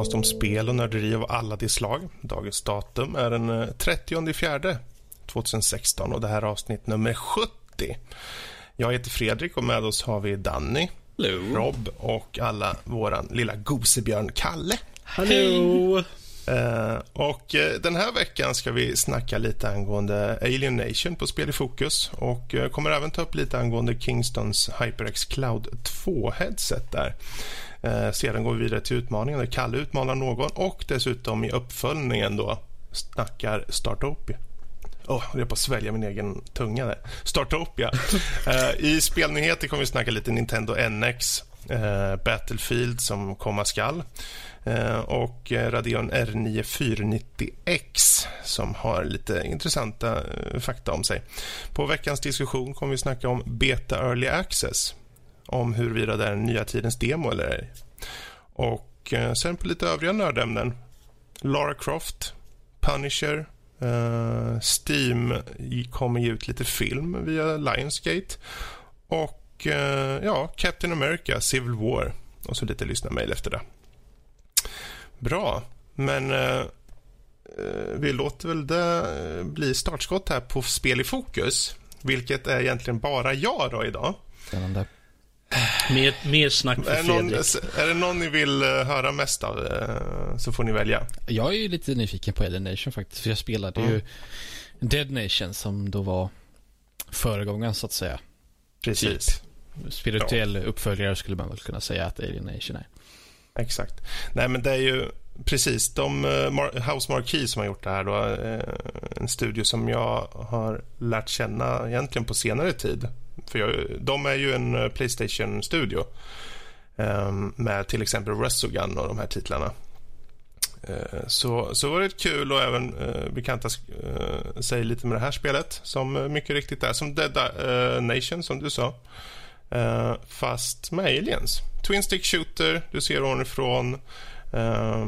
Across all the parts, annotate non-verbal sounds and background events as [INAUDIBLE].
podcast om spel och nörderi av alla de slag. Dagens datum är den 30 fjärde 2016 och det här är avsnitt nummer 70. Jag heter Fredrik och med oss har vi Danny, Hello. Rob och alla våran lilla gosebjörn Kalle. Hallå! Uh, och uh, den här veckan ska vi snacka lite angående Alien Nation på Spel i fokus och uh, kommer även ta upp lite angående Kingstons HyperX Cloud 2-headset där. Sedan går vi vidare till utmaningen där Kalle utmanar någon och dessutom i uppföljningen då snackar Startopia. Oh, jag är på att svälja min egen tunga där. Startopia. [LAUGHS] I spelnyheter kommer vi snacka lite Nintendo NX, Battlefield som komma skall och Radeon R9 490X som har lite intressanta fakta om sig. På veckans diskussion kommer vi snacka om Beta Early Access om huruvida det är den nya tidens demo eller ej. Och eh, sen på lite övriga nördämnen. Lara Croft, Punisher, eh, Steam kommer ge ut lite film via Lionsgate. Och eh, ja, Captain America, Civil War. Och så lite lyssna-mail efter det. Bra, men eh, eh, vi låter väl det bli startskott här på Spel i fokus. Vilket är egentligen bara jag då idag. Spännande. Mer, mer snack för är, någon, Fredrik. är det någon ni vill höra mest av så får ni välja. Jag är ju lite nyfiken på Alien Nation faktiskt. För jag spelade Mm. ju Dead Nation som då var föregångaren så att säga. Precis. Spirituell uppföljare skulle man väl kunna säga att Alien Nation är. Exakt. Nej, men det är ju precis. De, uh, House Marquee som har gjort det här då, en studio som jag har lärt känna egentligen på senare tid. För jag, de är ju en eh, Playstation-studio ehm, med till exempel Resogun och de här titlarna. Eh, så, så var det kul och även eh, bekanta eh, sig lite med det här spelet som eh, mycket riktigt är som Dead Nation som du sa. fast med aliens. Twin stick shooter, du ser ovanifrån. Eh,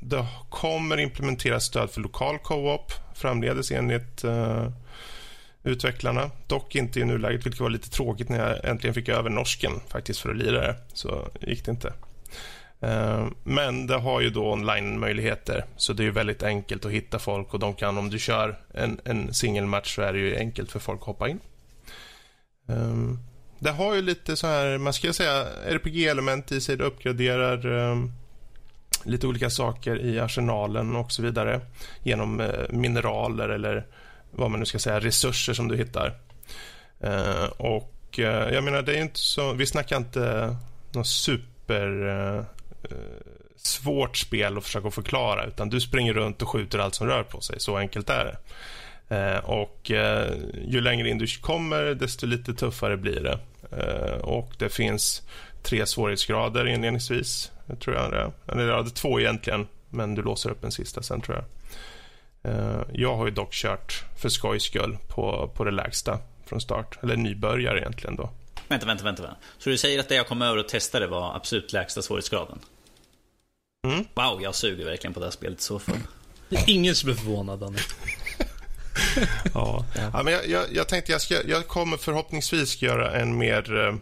det kommer implementeras stöd för lokal co-op framledes enligt eh, utvecklarna. Dock inte i nuläget, vilket var lite tråkigt när jag äntligen fick över norsken faktiskt för att lira det. Så gick det inte. Eh, men det har ju då online-möjligheter, så det är väldigt enkelt att hitta folk och de kan, om du kör en, en singelmatch så är det ju enkelt för folk att hoppa in. Eh, det har ju lite så här, man ska säga RPG-element i sig. Det uppgraderar eh, lite olika saker i arsenalen och så vidare genom mineraler eller vad man nu ska säga, resurser som du hittar. Eh, och eh, jag menar, det är inte så, vi snackar inte något super eh, eh, svårt spel att försöka förklara utan du springer runt och skjuter allt som rör på sig. Så enkelt är det. Eh, och ju längre in du kommer, desto lite tuffare blir det. Och det finns tre svårighetsgrader inledningsvis, tror jag det Eller ja, det är två egentligen, men du låser upp en sista sen, tror jag jag har ju dock kört för skojs skull på, på det lägsta från start. Eller nybörjare egentligen då. Vänta, vänta, vänta. vänta. Så du säger att det jag kom över och testade var absolut lägsta svårighetsgraden? Mm. Wow, jag suger verkligen på det här spelet så fall. Det är ingen som är förvånad, Danny. [LAUGHS] ja. ja. men jag, jag, jag tänkte jag, ska, jag kommer förhoppningsvis göra en mer uh,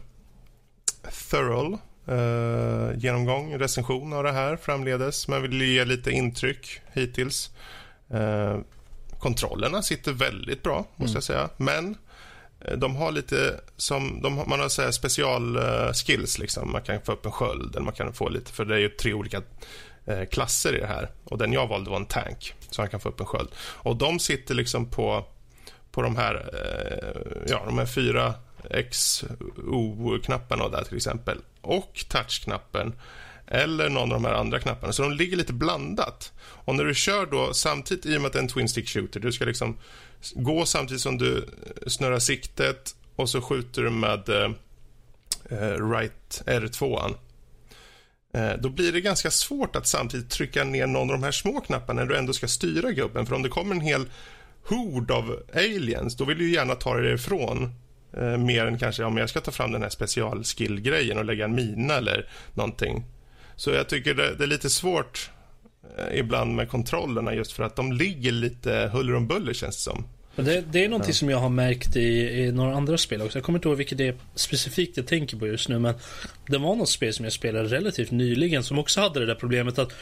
thorough uh, genomgång, recension av det här framledes. Men vill ge lite intryck hittills. Uh, kontrollerna sitter väldigt bra, måste mm. jag säga. Men de har lite som, de, man har så här special uh, skills liksom. Man kan få upp en sköld eller man kan få lite, för det är ju tre olika uh, klasser i det här. Och den jag valde var en tank, så man kan få upp en sköld. Och de sitter liksom på, på de här, uh, ja, de här fyra XO-knapparna där till exempel. Och touchknappen. Eller någon av de här andra knapparna. Så de ligger lite blandat. Och när du kör då samtidigt, i och med att det är en twin stick shooter, du ska liksom gå samtidigt som du eh, snurrar siktet och så skjuter du med eh, eh right eh, R2. Eh, då blir det ganska svårt att samtidigt trycka ner någon av de här små knapparna när du ändå ska styra gubben. För om det kommer en hel hord av aliens, då vill du gärna ta dig ifrån. Eh, mer än kanske om jag ska ta fram den här specialskill-grejen och lägga en mina eller någonting. Så jag tycker det, det är lite svårt ibland med kontrollerna just för att de ligger lite huller om buller känns det som. Men det, det är någonting som jag har märkt i, i några andra spel också. Jag kommer inte ihåg vilket det är specifikt jag tänker på just nu. Men det var något spel som jag spelade relativt nyligen som också hade det där problemet att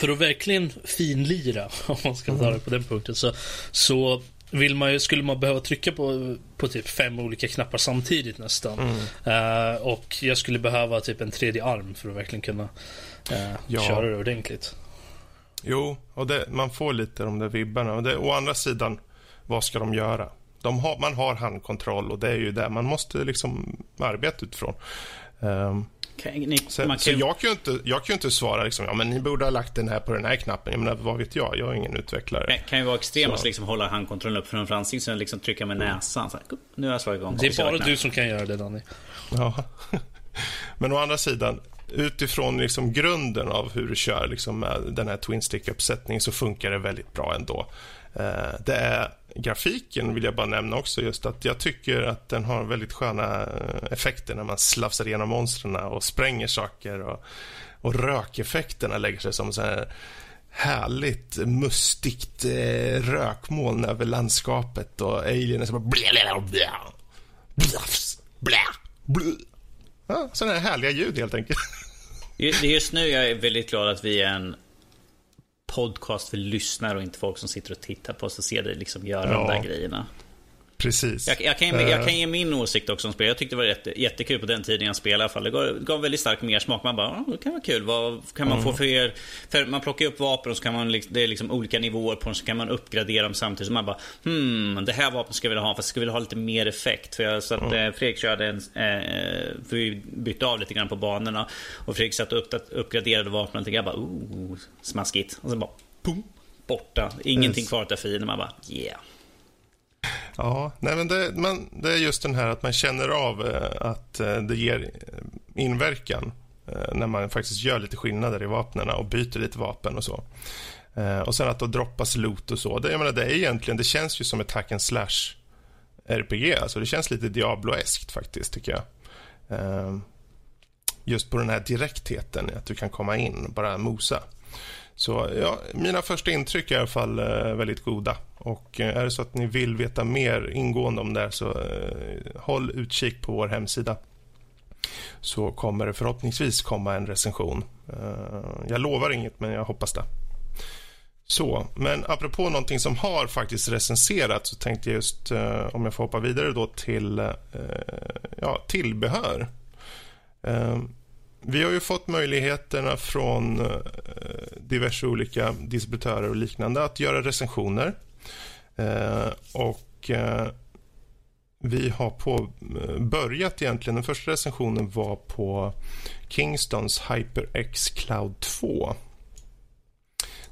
för att verkligen finlira, [LAUGHS] om man ska ta det på den punkten, så, så vill man ju, skulle man behöva trycka på, på typ fem olika knappar samtidigt nästan. Eh, och jag skulle behöva typ en tredje arm för att verkligen kunna eh, Ja. köra det ordentligt. Jo, och det, man får lite de där vibbarna. Det, å andra sidan, vad ska de göra? De har, man har handkontroll och det är ju det man måste liksom arbeta utifrån. Kan, ni, så man så kan, jag, kan ju inte, jag kan ju inte svara liksom, ja men ni borde ha lagt den här på den här knappen. Jag menar, vad vet jag? Jag är ingen utvecklare. kan, kan ju vara extrem Så. och liksom hålla handkontrollen upp framför ansiktet och liksom trycka med näsan. Så här, nu har jag slagit igång. Det är bara du som kan göra det Danny. Ja. [LAUGHS] Men å andra sidan, utifrån liksom grunden av hur du kör liksom med den här Twin Stick-uppsättningen så funkar det väldigt bra ändå. Eh, Det är grafiken vill jag bara nämna också just att jag tycker att den har väldigt sköna eh, effekter när man slafsar igenom monstren och spränger saker och, och rökeffekterna lägger sig som så här härligt mustigt eh, rökmoln över landskapet och alienen som bara blä, blä, blä, blafs, blä, blä. Ja, sådana här härliga ljud helt enkelt. Det är just nu jag är väldigt glad att vi är en podcast för lyssnare och inte folk som sitter och tittar på oss och ser dig liksom göra Ja. de där grejerna. Precis. Jag, jag, kan, ge- Eh, jag kan ge min åsikt också om spel. Jag tyckte det var jätte, jättekul på den tiden jag spelade i alla fall. Det gav, gav väldigt stark mersmak. Man bara, "Ja, det kan vara kul. Vad kan man få Mm. för er? För man plockar upp vapen och så kan man, liksom- det är liksom olika nivåer på dem, så kan man uppgradera dem samtidigt. Så man bara, hmm, det här vapnet ska jag vilja ha, fast jag skulle vilja ha lite mer effekt. För jag, så att Mm. eh, Fredrik körde en, eh, för vi bytte av lite grann på banorna. Och Fredrik satt och upp, uppgraderade vapnen och jag bara, oh, smaskigt. Och sen bara, pum, borta. Ingenting Yes. kvar ta fienden. Man bara, yeah. Ja, nej men det, man, det är just den här att man känner av eh, att eh, det ger eh, inverkan när man faktiskt gör lite skillnader i vapnen och byter lite vapen och så. Och sen att då droppas loot och så. Det, jag menar, det är egentligen, det känns ju som ett hack and slash RPG. Alltså det känns lite Diablo-eskt faktiskt tycker jag. Just på den här direktheten, att du kan komma in och bara mosa. Så ja, mina första intryck är i alla fall eh, väldigt goda. Och eh, är det så att ni vill veta mer ingående om det här så eh, håll utkik på vår hemsida. Så kommer det förhoppningsvis komma en recension. Eh, jag lovar inget, men jag hoppas det. Så, men apropå någonting som har faktiskt recenserats så tänkte jag just, eh, om jag får hoppa vidare då till eh, ja, tillbehör. Eh, vi har ju fått möjligheterna från eh, diverse olika distributörer och liknande att göra recensioner. Eh, och eh, vi har på, börjat egentligen, den första recensionen var på Kingstons HyperX Cloud 2.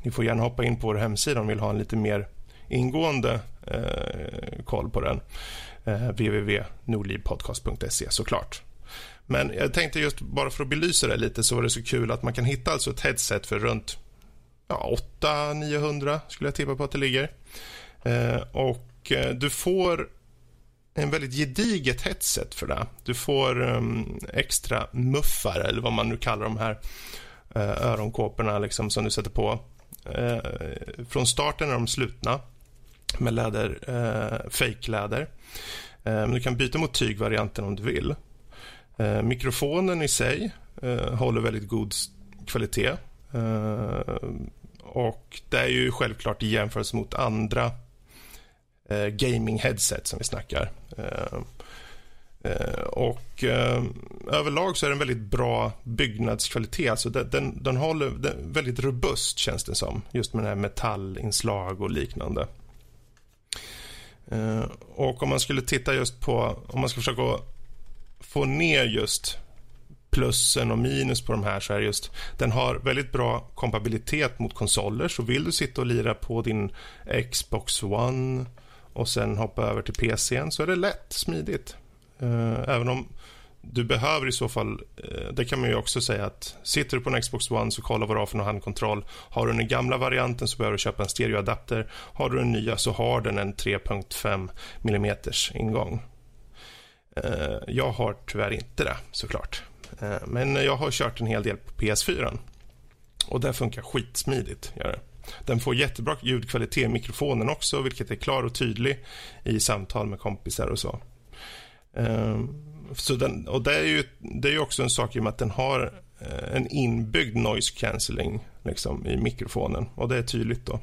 Ni får gärna hoppa in på vår hemsida om ni vill ha en lite mer ingående eh, koll på den. Eh, www.nordlivpodcast.se såklart. Men jag tänkte just bara för att belysa det lite så var det så kul att man kan hitta alltså ett headset för runt ja, 800-900 skulle jag tippa på att det ligger. Eh, och eh, du får en väldigt gediget headset för det. Du får um, extra muffar eller vad man nu kallar de här eh, öronkåporna liksom, som du sätter på. Eh, från starten är de slutna med läder, eh, fake-läder. Eh, men du kan byta mot tygvarianten om du vill. Eh, mikrofonen i sig eh, håller väldigt god kvalitet. Eh, och det är ju självklart i jämförelse mot andra gaming-headset som vi snackar. Och överlag så är det en väldigt bra byggnadskvalitet. Alltså den, den, den håller den, väldigt robust känns det som. Just med den här metallinslag och liknande. Och om man skulle titta just på, om man ska försöka få ner just plussen och minus på de här så är det just den har väldigt bra kompabilitet mot konsoler så vill du sitta och lira på din Xbox One och sen hoppa över till PCn så är det lätt, smidigt. Uh, även om du behöver i så fall, uh, det kan man ju också säga att sitter du på en Xbox One så kolla vad du har för någon handkontroll. Har du den gamla varianten så behöver du köpa en stereoadapter. Har du den nya så har den en 3.5 mm ingång. Eh, jag har tyvärr inte det såklart. Eh, men jag har kört en hel del på PS4. Och det funkar skitsmidigt. Gör det. Den får jättebra ljudkvalitet i mikrofonen också, vilket är klar och tydlig i samtal med kompisar och så. Eh, så den, och det är ju det är också en sak i och med att den har en inbyggd noise cancelling liksom, i mikrofonen och det är tydligt då.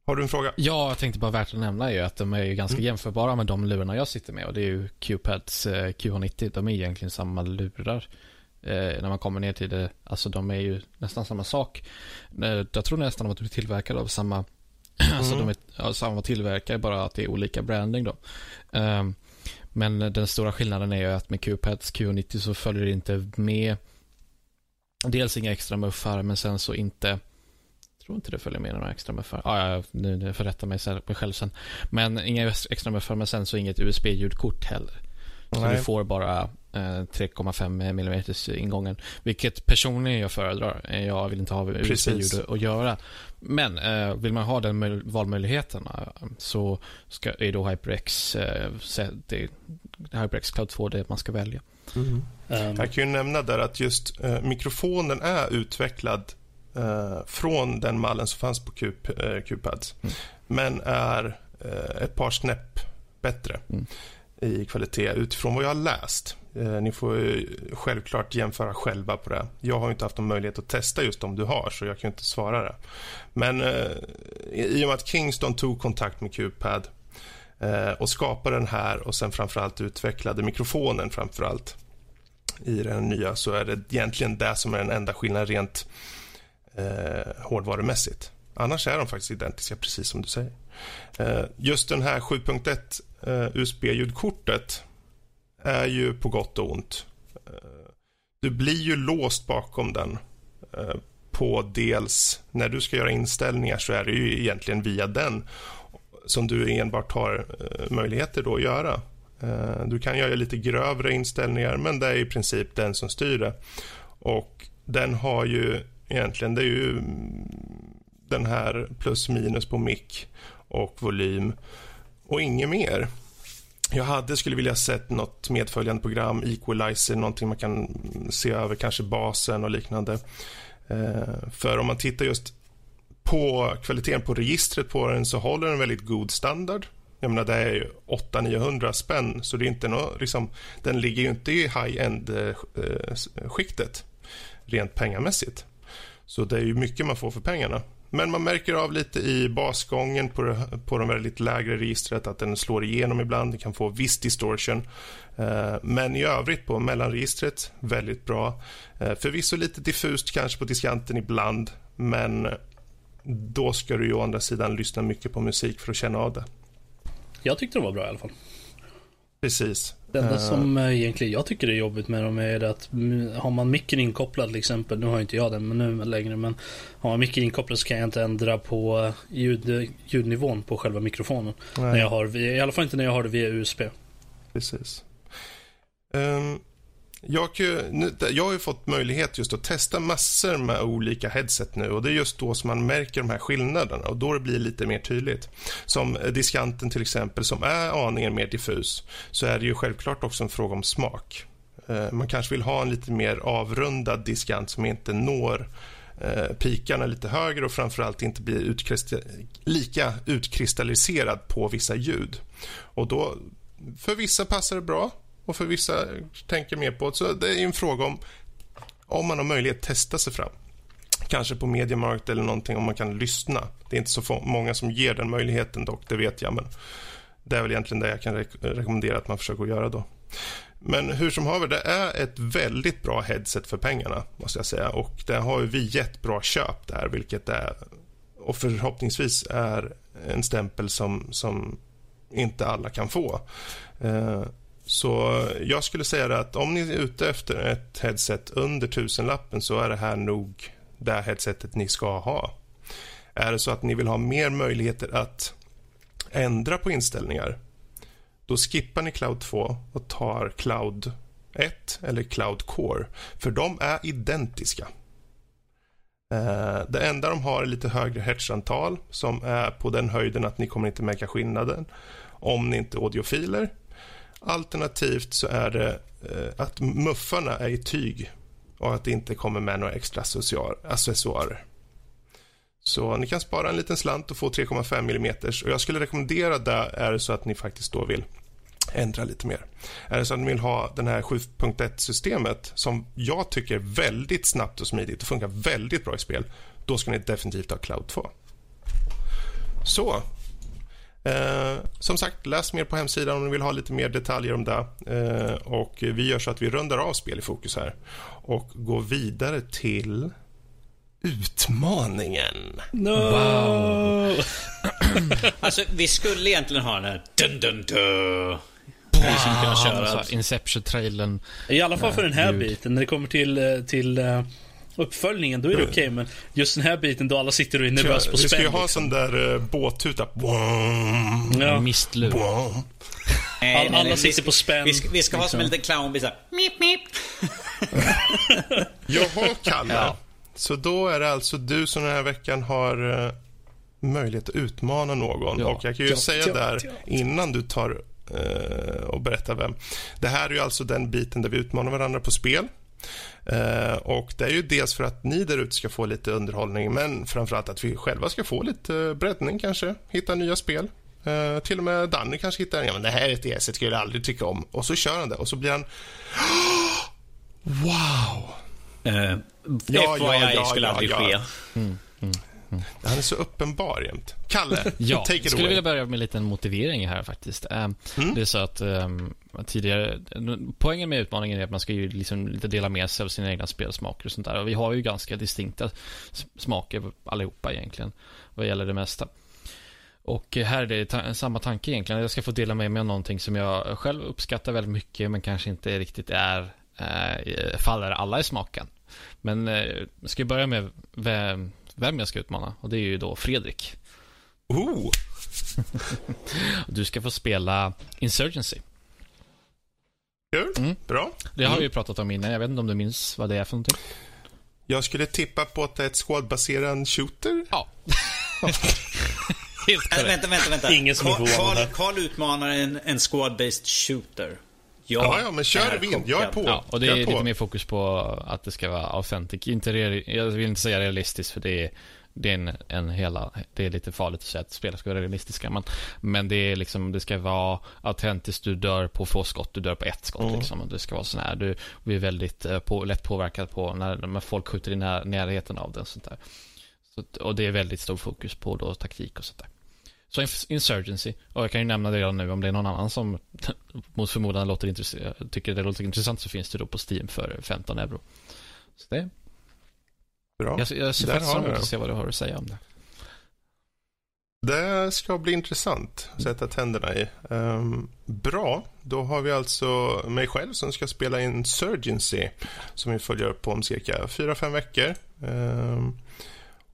Mm. Har du en fråga? Ja, jag tänkte bara värt att nämna ju att de är ju ganska mm. jämförbara med de lurarna jag sitter med och det är ju Q-Pads eh, QH90. De är egentligen samma lurar. Eh, när man kommer ner till det, alltså de är ju nästan samma sak. Eh, jag tror nästan att de är tillverkade av samma, mm. [CLEARS THROAT] alltså de är ja, samma tillverkare, bara att det är olika branding då. Um, men den stora skillnaden är ju att med Q-Pads Q90 så följer det inte med dels inga extra muffar, men sen så inte tror inte det följer med några extra muffar. Ah, ja, nu, nu förrättar mig själv sen. Men inga extra muffar, men sen så inget USB-ljudkort heller. Så Nej. du får bara eh, 3,5 mm ingången. Vilket personligen jag föredrar. Jag vill inte ha USB-ljud att göra. Men eh, vill man ha den valmöjligheten eh, så ska, är då HyperX, eh, det, HyperX Cloud 2 det man ska välja. Mm. Um. Jag kan ju nämna där att just eh, mikrofonen är utvecklad eh, från den mallen som fanns på eh, QPads. Mm. Men är ett par snäpp bättre. Mm i kvalitet utifrån vad jag har läst. Eh, ni får självklart jämföra själva på det. Jag har inte haft någon möjlighet att testa just om du har, så jag kan inte svara det. Men eh, i och med att Kingston tog kontakt med QPad eh, och skapade den här och sen framförallt utvecklade mikrofonen framförallt i den nya så är det egentligen det som är den enda skillnaden rent eh, hårdvarumässigt. Annars är de faktiskt identiska, precis som du säger. Eh, just den här 7.1 eh, USB-ljudkortet är ju på gott och ont. Eh, du blir ju låst bakom den eh, på dels när du ska göra inställningar så är det ju egentligen via den som du enbart har eh, möjligheter då att göra. Eh, du kan göra lite grövre inställningar men det är i princip den som styr det. Och den har ju egentligen, det är ju den här plus minus på mick och volym och inget mer. Jag hade skulle vilja sett något medföljande program, equalizer, någonting man kan se över, kanske basen och liknande. Eh, för om man tittar just på kvaliteten på registret på den så håller den väldigt god standard. Jag menar, det är 800-900 spänn, så det är inte no, liksom, den ligger ju inte i high-end-skiktet eh, eh, rent pengamässigt. Så det är ju mycket man får för pengarna. Men man märker av lite i basgången på, det, på de väldigt lägre registret att den slår igenom ibland. Det kan få viss distortion. Eh, men i övrigt på mellanregistret, väldigt bra. Eh, förvisso lite diffust kanske på diskanten ibland, men då ska du ju å andra sidan lyssna mycket på musik för att känna av det. Jag tyckte det var bra i alla fall. Precis. Det enda uh, som egentligen jag tycker är jobbigt med dem är att har man micken inkopplad till exempel, nu har inte jag den men nu längre, men har man micken inkopplad så kan jag inte ändra på ljud, ljudnivån på själva mikrofonen. När jag har, I alla fall inte när jag har det via USB. Precis. Um, jag, jag har ju fått möjlighet just att testa massor med olika headset nu och det är just då som man märker de här skillnaderna och då det blir lite mer tydligt. Som diskanten till exempel som är aningen mer diffus så är det ju självklart också en fråga om smak. Eh, man kanske vill ha en lite mer avrundad diskant som inte når eh, pikarna lite högre och framförallt inte blir utkristal lika utkristalliserad på vissa ljud. Och då, för vissa passar det bra och för vissa tänker mer på det. Så det är en fråga om om man har möjlighet att testa sig fram. Kanske på Mediamarkt eller någonting om man kan lyssna. Det är inte så många som ger den möjligheten dock, det vet jag. Men det är väl egentligen det jag kan re rekommendera att man försöker göra då. Men hur som haver, det är ett väldigt bra headset för pengarna måste jag säga. Och det har vi gett bra köp där, vilket är och förhoppningsvis är en stämpel som, som inte alla kan få. Eh, så jag skulle säga att om ni är ute efter ett headset under tusenlappen så är det här nog det headsetet ni ska ha. Är det så att ni vill ha mer möjligheter att ändra på inställningar då skippar ni Cloud 2 och tar Cloud 1 eller Cloud Core, för de är identiska. Eh, det enda de har är lite högre hertzantal som är på den höjden att ni kommer inte märka skillnaden om ni inte är audiofiler. Alternativt så är det eh, att muffarna är i tyg och att det inte kommer med några extra accessoarer. Så ni kan spara en liten slant och få 3,5 mm. Och jag skulle rekommendera det är det så att ni faktiskt då vill ändra lite mer. Är det så att ni vill ha den här 7.1-systemet som jag tycker är väldigt snabbt och smidigt och funkar väldigt bra i spel, då ska ni definitivt ha Cloud 2. Så. Eh, som sagt, läs mer på hemsidan om ni vill ha lite mer detaljer om det. Eh, och Vi gör så att vi rundar av spel i fokus här och går vidare till utmaningen. No! Wow. [CLEARS THROAT] alltså, vi skulle egentligen ha den här dun dun dun. Vi skulle kunna köra Inception-trailern. I alla fall för den här biten. När det kommer till, eh, till uh, uppföljningen, då är det okej. Okay, men just den här biten då alla sitter och är nervösa på spänn. Vi ska ju ha liksom. sån där uh, båttuta. Ja. Mistlur. All, alla sitter på spänn. Vi ska, vi ska ha som en liten clown. Vi mip, mip. [LAUGHS] Jaha, Kalle. Ja. Så då är det alltså du som den här veckan har uh, möjlighet att utmana någon. Ja. Och jag kan ju ja, säga ja, där innan du tar uh, och berättar vem. Det här är ju alltså den biten där vi utmanar varandra på spel. Uh, och Det är ju dels för att ni där ute ska få lite underhållning men framförallt att vi själva ska få lite breddning kanske. Hitta nya spel. Uh, till och med Danny kanske hittar en. Ja, men det här är ett ES, skulle jag aldrig tycka om. Och så kör han det och så blir han... [GASPS] Wow! Uh, ja, FYI ja, skulle ja, aldrig ske. Mm, mm, mm. Han är så uppenbar jämt. Kalle, [LAUGHS] ja, take it Jag skulle vilja börja med en liten motivering här faktiskt. Um, det är så att um, tidigare, poängen med utmaningen är att man ska ju liksom lite dela med sig av sina egna spelsmaker och sånt där. Och vi har ju ganska distinkta smaker allihopa egentligen, vad gäller det mesta. Och här är det ta samma tanke egentligen. Jag ska få dela med mig av någonting som jag själv uppskattar väldigt mycket men kanske inte riktigt är eh, faller alla i smaken. Men eh, jag ska börja med vem, vem jag ska utmana och det är ju då Fredrik. Oh. [LAUGHS] du ska få spela Insurgency. Kul. Mm. Bra. Det har mm. vi ju pratat om innan. Jag vet inte om du minns vad det är för någonting. Jag skulle tippa på att det är ett squadbaserad shooter. Ja. [LAUGHS] Helt korrekt. Äh, vänta, vänta, vänta. Ingen som Carl, Carl, Carl utmanar en, en squad-based shooter. Jag ja, ja, men kör vind. Jag är på. Ja, och det är lite mer fokus på att det ska vara authentic. Inte jag vill inte säga realistiskt för det är, det är en, en hela, det är lite farligt att säga att spel ska vara realistiska. Men, men det är liksom, det ska vara autentiskt. Du dör på få skott, du dör på ett skott mm. liksom. Det ska vara sån här, du blir väldigt eh, på, lätt påverkad på när, när folk skjuter i när, närheten av den. Sånt där. Så, och det är väldigt stor fokus på då taktik och sånt där. Så Insurgency. Och jag kan ju nämna det redan nu om det är någon annan som [LAUGHS] mot förmodan låter tycker det låter intressant så finns det då på Steam för 15 euro. Så det Bra. Jag, jag ser faktiskt fram emot att se vad du har att säga om det. Det ska bli intressant att sätta tänderna i. Um, bra, då har vi alltså mig själv som ska spela in Surgency som vi följer upp på om cirka 4-5 veckor. Um,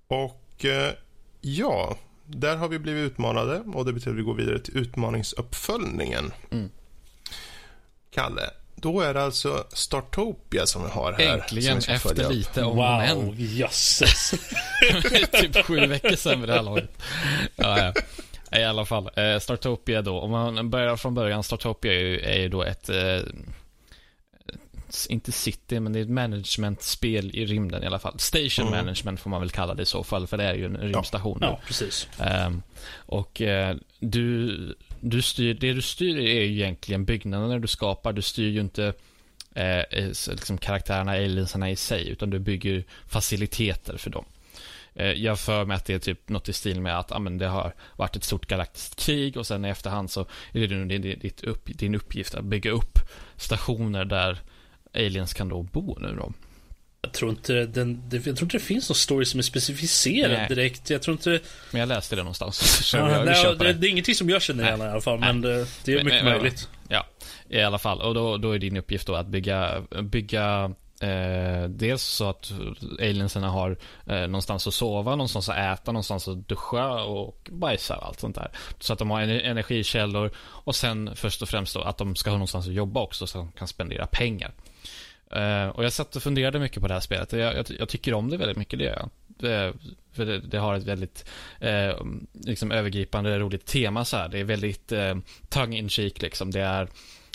och uh, ja, där har vi blivit utmanade och det betyder att vi går vidare till utmaningsuppföljningen. Mm. Kalle, då är det alltså Startopia som vi har här. Äntligen, efter lite om wow, men. jösses. [LAUGHS] typ sju veckor sedan vid det här laget. Ja, ja. I alla fall, eh, Startopia då. Om man börjar från början, Startopia är ju, är ju då ett eh, inte city, men det är ett managementspel i rymden i alla fall. Station mm. management får man väl kalla det i så fall, för det är ju en rymdstation. Ja, ja precis. Um, och uh, du, du styr, det du styr är ju egentligen byggnaderna du skapar. Du styr ju inte eh, liksom karaktärerna, aliensarna i sig, utan du bygger faciliteter för dem. Eh, jag för mig att det är typ något i stil med att amen, det har varit ett stort galaktiskt krig och sen i efterhand så är det din, din, din uppgift att bygga upp stationer där aliens kan då bo nu då? Jag tror inte, den, jag tror inte det finns någon story som är specificerad nej. direkt. Jag tror inte... Men jag läste det någonstans. Ja, jag, nej, det, det, är ingenting som jag känner igen i alla fall. Nej. Men det, det är mycket men, möjligt. Ja, i alla fall. Och då, då är din uppgift då att bygga, bygga Eh, dels så att alienserna har eh, någonstans att sova, någonstans att äta, någonstans att duscha och bajsa och allt sånt där. Så att de har energikällor och sen först och främst då att de ska ha någonstans att jobba också så att de kan spendera pengar. Uh, och jag satt och funderade mycket på det här spelet. Jag, jag, jag tycker om det väldigt mycket, det gör jag. Det, för det, det, har ett väldigt eh, liksom övergripande roligt tema så här. Det är väldigt eh, tongue in cheek liksom. Det är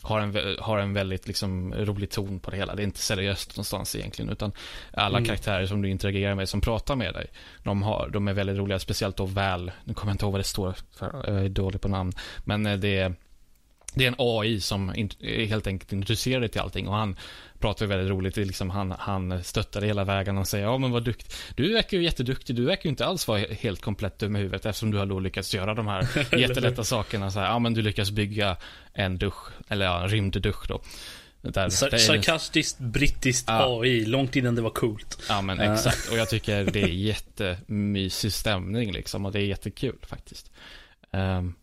har en, har en väldigt liksom, rolig ton på det hela. Det är inte seriöst någonstans egentligen. Utan alla mm. karaktärer som du interagerar med, som pratar med dig, de, har, de är väldigt roliga. Speciellt då väl, nu kommer jag inte ihåg vad det står för, jag är dålig på namn. Men eh, det är det är en AI som är helt enkelt intresserad till allting och han pratar väldigt roligt. Liksom han, han stöttar hela vägen och säger ja men vad duktig. Du verkar ju jätteduktig. Du verkar ju inte alls vara helt komplett dum i huvudet eftersom du har då lyckats göra de här [LAUGHS] jättelätta sakerna. Så här, ja men du lyckas bygga en dusch, eller ja, en rymddusch då. Där, Sar sarkastiskt brittiskt ja. AI, långt innan det var coolt. Ja men exakt, och jag [LAUGHS] tycker det är jättemysig stämning liksom och det är jättekul faktiskt. Um,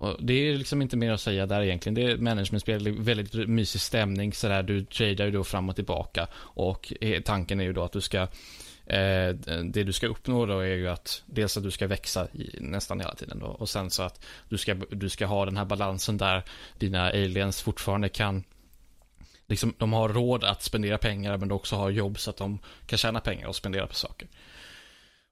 och det är liksom inte mer att säga där egentligen. Det är managementspel, väldigt mysig stämning sådär. Du tradar ju då fram och tillbaka. Och eh, tanken är ju då att du ska eh, det du ska uppnå då är ju att dels att du ska växa i, nästan hela tiden då och sen så att du ska, du ska ha den här balansen där dina aliens fortfarande kan liksom, de har råd att spendera pengar men de också har jobb så att de kan tjäna pengar och spendera på saker.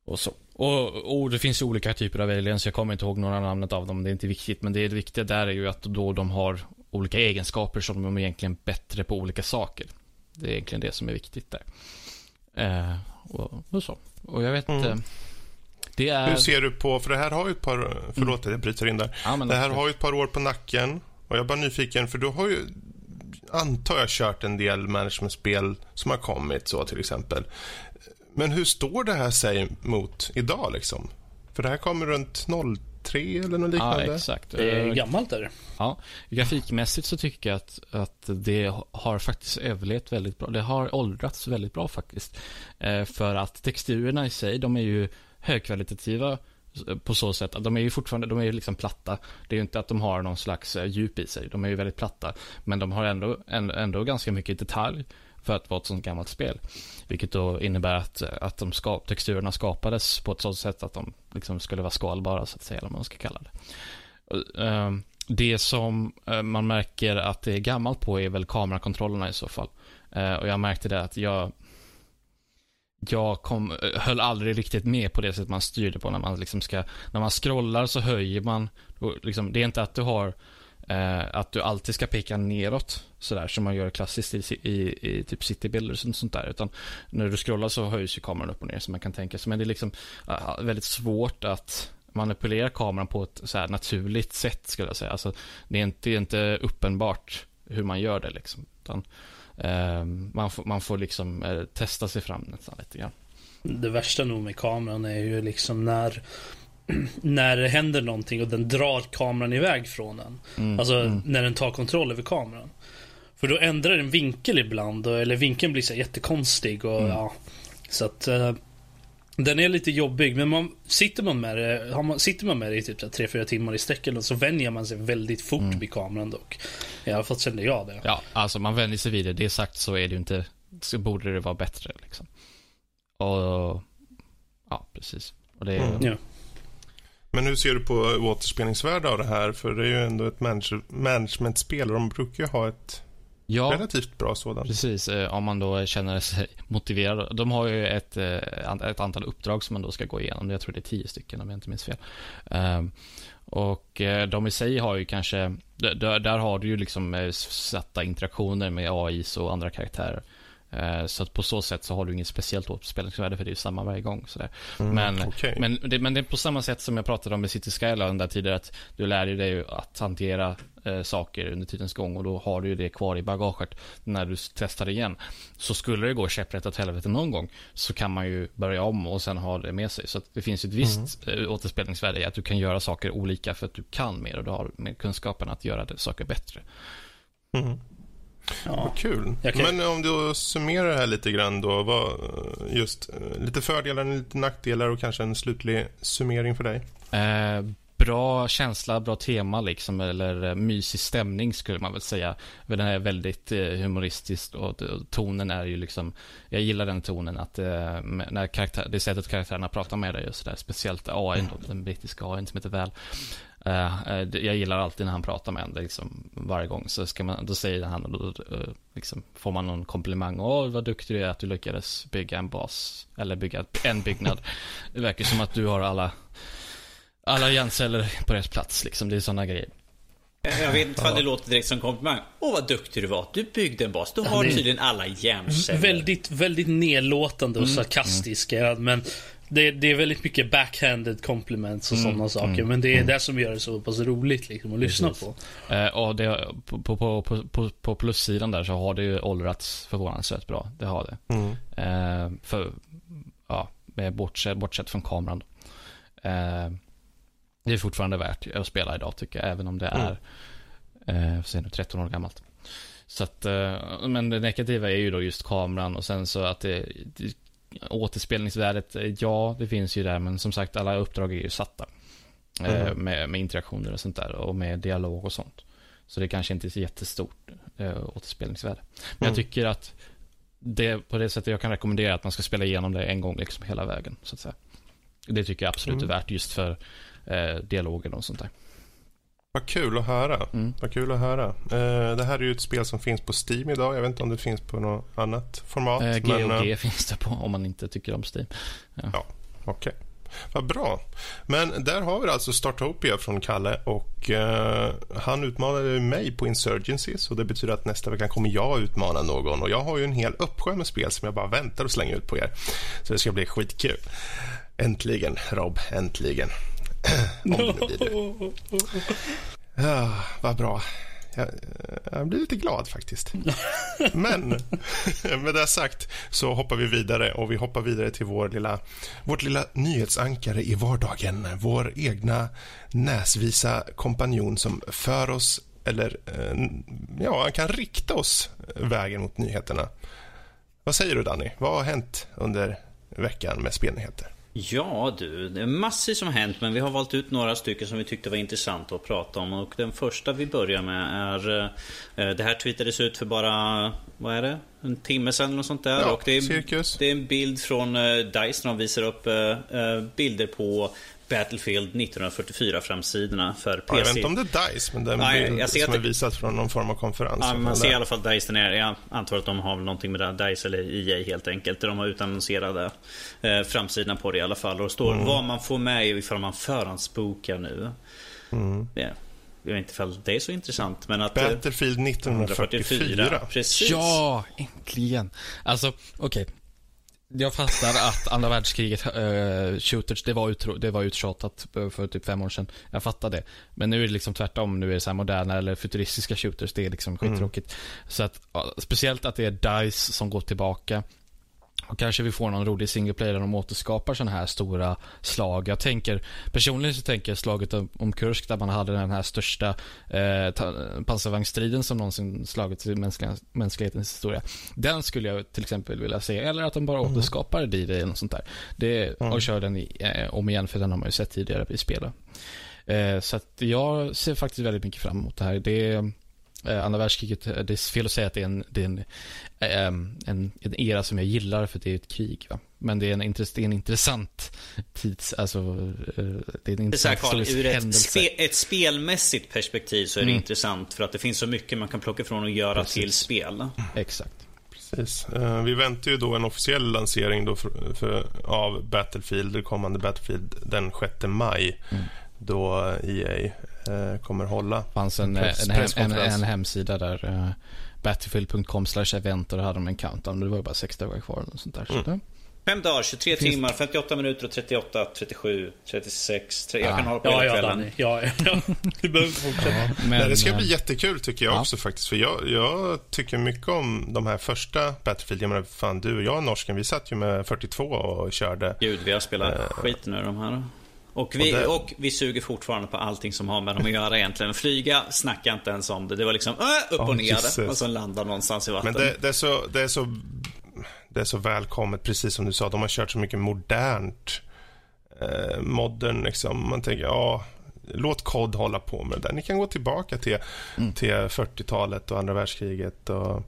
Och så. Och, och, det finns ju olika typer av aliens. Jag kommer inte ihåg några namnet av dem. Det är inte viktigt. Men det, det viktiga där är ju att då de har olika egenskaper som de är egentligen bättre på olika saker. Det är egentligen det som är viktigt där. Eh, och, och, så. Och jag vet inte. Mm. Det är... Hur ser du på, för det här har ju ett par, förlåt mm. jag bryter in där. Ja, det här har ju ett par år på nacken. Och jag är bara nyfiken, för du har ju, antar jag, kört en del managementspel som har kommit så till exempel. Men hur står det här sig mot idag liksom? För det här kommer runt 03 eller något liknande. Ja, exakt. Det är gammalt är det. Ja, grafikmässigt så tycker jag att, att det har faktiskt överlevt väldigt bra. Det har åldrats väldigt bra faktiskt. Eh, för att texturerna i sig, de är ju högkvalitativa på så sätt att de är ju fortfarande, de är ju liksom platta. Det är ju inte att de har någon slags eh, djup i sig. De är ju väldigt platta. Men de har ändå, ändå, ändå ganska mycket detalj för att vara ett sånt gammalt spel. Vilket då innebär att, att de ska, texturerna skapades på ett sådant sätt att de liksom skulle vara skalbara, så att säga, eller vad man ska kalla det. Ehm, det som eh, man märker att det är gammalt på är väl kamerakontrollerna i så fall. Eh, och jag märkte det att jag jag kom, eh, höll aldrig riktigt med på det sätt man styrde på när man liksom ska, när man scrollar så höjer man, liksom, det är inte att du har Eh, att du alltid ska peka neråt sådär som man gör klassiskt i, i, i typ citybilder och sånt där. Utan när du scrollar så höjs ju kameran upp och ner som man kan tänka sig. Men det är liksom eh, väldigt svårt att manipulera kameran på ett så naturligt sätt skulle jag säga. Alltså, det, är inte, det är inte uppenbart hur man gör det liksom. Utan, eh, man, får, man får liksom eh, testa sig fram nästan lite grann. Det värsta nog med kameran är ju liksom när [CLEARS THROAT] när det händer någonting och den drar kameran iväg från den. Mm, alltså mm. när den tar kontroll över kameran. För då ändrar den vinkel ibland, eller vinkeln blir så jättekonstig och mm. ja. Så att uh, den är lite jobbig, men man, sitter man med det, man, sitter man med det i typ 3-4 timmar i sträck så vänjer man sig väldigt fort mm. vid kameran dock. I alla fall kände jag det. Ja, alltså man vänjer sig vid det. Det sagt så är det ju inte, så borde det vara bättre liksom. Och, ja precis. Och det är, mm. ja. Men hur ser du på återspelningsvärde av det här? För det är ju ändå ett managementspel och de brukar ju ha ett ja, relativt bra sådant. Precis, eh, om man då känner sig [LAUGHS] motiverad. De har ju ett, eh, ett antal uppdrag som man då ska gå igenom. Jag tror det är tio stycken om jag inte minns fel. Ehm, och eh, de i sig har ju kanske, där har du ju liksom satta interaktioner med AIs och andra karaktärer. Eh, så att på så sätt så har du inget speciellt återspelningsvärde för det är samma varje gång. Sådär. Mm, men, okay. men, det, men det är på samma sätt som jag pratade om med City Skyline där tidigare att du lär dig att hantera eh, saker under tidens gång och då har du ju det kvar i bagaget när du testar igen. Så skulle det gå käpprätt åt helvete någon gång så kan man ju börja om och sen ha det med sig. Så det finns ett visst mm. återspelningsvärde i att du kan göra saker olika för att du kan mer och du har med kunskapen att göra saker bättre. Mm. Ja. Vad kul. Kan... Men om du summerar det här lite grann då. Vad, just eh, lite fördelar, lite nackdelar och kanske en slutlig summering för dig. Eh, bra känsla, bra tema liksom, eller eh, mysig stämning skulle man väl säga. Den är väldigt eh, humoristisk och, och, tonen är ju liksom, jag gillar den tonen att eh, när karaktär, det sättet karaktärerna pratar med dig och sådär, speciellt AI, mm. den brittiska AI som heter väl. Uh, jag gillar alltid när han pratar med en liksom, varje gång. Så ska man, då säger han och då uh, liksom, får man någon komplimang. Åh, vad duktig du är att du lyckades bygga en bas. Eller bygga en byggnad. det verkar som att du har alla, alla hjärnceller på rätt plats. Liksom. Det är sådana grejer. Jag vet inte om det låter direkt som komplimang. Åh vad duktig du var. Du byggde en bas. Du har tydligen alla hjärnceller. Väldigt, väldigt nedlåtande och sarkastiska. Men det, det är väldigt mycket backhanded compliments och sådana saker. Men det är det som gör det så pass roligt liksom, att lyssna på. Eh, och det, på, på, på, på, på plussidan där så har det ju åldrats förvånansvärt bra. Det har det. Mm. Eh, för, ja, bortsett, bortsett från kameran. Eh, det är fortfarande värt att spela idag tycker jag, även om det är eh, nu, 13 år gammalt. Så att, eh, men det negativa är ju då just kameran och sen så att det, det återspelningsvärdet, eh, ja det finns ju där men som sagt alla uppdrag är ju satta. Eh, Mm. med, med interaktioner och sånt där och med dialog och sånt. Så det kanske inte är så jättestort eh, återspelningsvärde. Men Mm. jag tycker att det på det sättet jag kan rekommendera att man ska spela igenom det en gång liksom hela vägen. Så att säga. Det tycker jag absolut Mm. är värt just för eh, dialogen och sånt där. Vad kul att höra. Mm. Vad kul att höra. Eh, det här är ju ett spel som finns på Steam idag. Jag vet inte om det finns på något annat format. Men, eh, GOG finns det på om man inte tycker om Steam. Okej. Vad bra. Men där har vi alltså Startopia från Kalle och eh, han utmanade mig på Insurgency så det betyder att nästa vecka kommer jag utmana någon och jag har ju en hel uppsjö med spel som jag bara väntar att slänga ut på er. Så det ska bli skitkul. Äntligen, Rob. Äntligen. Om det blir. Ja, vad bra. Jag, jag blir lite glad faktiskt. Men [LAUGHS] med det sagt så hoppar vi vidare och vi hoppar vidare till vår lilla, vårt lilla nyhetsankare i vardagen. Vår egna näsvisa kompanjon som för oss, eller eh, ja, han kan rikta oss vägen mot nyheterna. Vad säger du Danny? Vad har hänt under veckan med spelnyheter? Ja du, det är massor som hänt men vi har valt ut några stycken som vi tyckte var intressanta att prata om. Och den första vi börjar med är eh, Det här tweetades ut för bara, vad är det? En timme sedan eller något sånt där. Ja, och det är, det är en bild från eh, DICE när de visar upp eh, bilder på Battlefield 1944 framsidorna för Ja, jag vet PC. inte om det är DICE, men det är en Nej, bild jag ser som att är det- visat från någon form av konferens. Ja, man ser i alla fall DICE där nere. Jag antar att de har väl någonting med det, DICE eller EA helt enkelt. Där de har utannonserade eh, framsidan på det i alla fall. Och det står Mm. vad man får med ifall man förhandsbokar nu. Mm. Det, jag vet inte ifall det är så intressant. Men att... eh, Battlefield 1944. Precis. Ja, äntligen. Alltså, okej. Jag fattar att andra världskriget, eh, shooters, det var, utro- det var uttjatat för, för typ fem år sedan. Jag fattar det. Men nu är det liksom tvärtom. Nu är det så moderna eller futuristiska shooters. Det är liksom skittråkigt. Så att, ja, speciellt att det är DICE som går tillbaka. Och kanske vi får någon rolig single player där de återskapar sådana här stora slag. Jag tänker, personligen så tänker jag slaget om, Kursk där man hade den här största eh, pansarvagnsstriden som någonsin slagits i mänskliga, mänsklighetens historia. Den skulle jag till exempel vilja se. Eller att de bara återskapar D-Day eller något sånt där. Det, Och kör den i, eh, om igen, för den har man ju sett tidigare i spelen. Eh, så att jag ser faktiskt väldigt mycket fram emot det här. Det är, andra världskriget, eh, det är fel att säga att det är en, det är en, eh, en, en era som jag gillar för det är ett krig. Va? Men det är en, intress, det är en intressant tids, alltså, eh, det är en Det är här, intressant Carl, ur ett, spe, ett spelmässigt perspektiv så är det Mm. intressant för att det finns så mycket man kan plocka från och göra Precis. till spel. Exakt. Precis. Eh, vi väntar ju då en officiell lansering då för, för, av Battlefield, det kommande Battlefield, den 6 maj. Mm. Då EA eh, kommer hålla. Det fanns en, Press- en, hem, en, presskonferens. en hemsida där uh, battlefield.com slash event och då hade de en countdown. Det var bara sex dagar kvar eller något sånt där. Så Mm. det, Fem dagar, 23 Finns- timmar, 58 minuter och 38, 37, 36. tre- Jag Ah. kan hålla på Ja, hela ja, kvällen. Danny. Ja, ja. [LAUGHS] Du behöver fortsätta. men, Nej, det ska eh, bli jättekul tycker jag ja. också faktiskt. För jag, jag tycker mycket om de här första Battlefield. Jag menar, fan du och jag norsken, vi satt ju med 42 och körde. Gud, vi har spelat skit nu de här. Och vi, Och och, det- vi suger fortfarande på allting som har med dem att göra egentligen. Flyga, snacka inte ens om det. Det var liksom äh, upp och ner Jesus. och så landa någonstans i vatten. Men det, det, är så, det, är så, det är så välkommet, precis som du sa. De har kört så mycket modernt. Eh, modern, liksom. Man tänker, ja, låt kod hålla på med det där. Ni kan gå tillbaka till, till 40-talet och andra världskriget och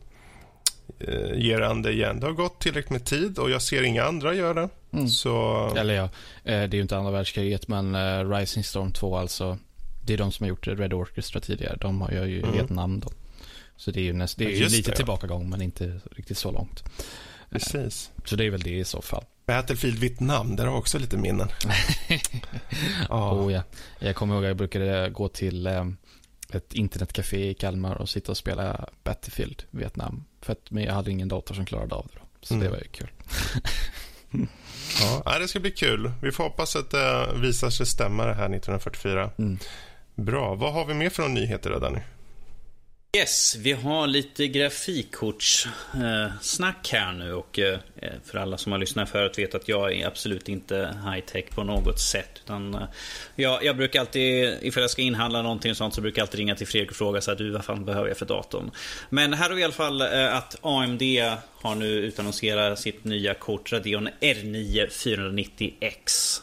eh, er an det igen. Det har gått tillräckligt med tid och jag ser inga andra göra. Mm. Så, Eller ja, eh, det är ju inte andra världskriget men eh, Rising Storm 2 alltså. Det är de som har gjort Red Orchestra tidigare. De har ju Mm. Vietnam då. Så det är ju, näst, det är ju lite det, ja. tillbakagång men inte riktigt så långt. precis. Så det är väl det i så fall. Battlefield Vietnam, där har också lite minnen. [LAUGHS] ja. Oh, ja. Jag kommer ihåg att jag brukade gå till, eh, ett internetcafé i Kalmar och sitta och spela Battlefield Vietnam. För att, men jag hade ingen dator som klarade av det då. Så mm. det var ju kul. [LAUGHS] ja, det ska bli kul. Vi får hoppas att det visar sig stämma det här 1944. Mm. Bra. Vad har vi mer för nyheter då, Danny? Yes, vi har lite grafikkortssnack här nu och eh, för alla som har lyssnat förut vet att jag är absolut inte high tech på något sätt. Utan eh, jag, jag brukar alltid, ifall jag ska inhandla någonting sånt så brukar jag alltid ringa till Fredrik och fråga så här, du vad fan behöver jag för datorn? Men här har vi i alla fall eh, att AMD har nu utannonserat sitt nya kort Radeon R9 490X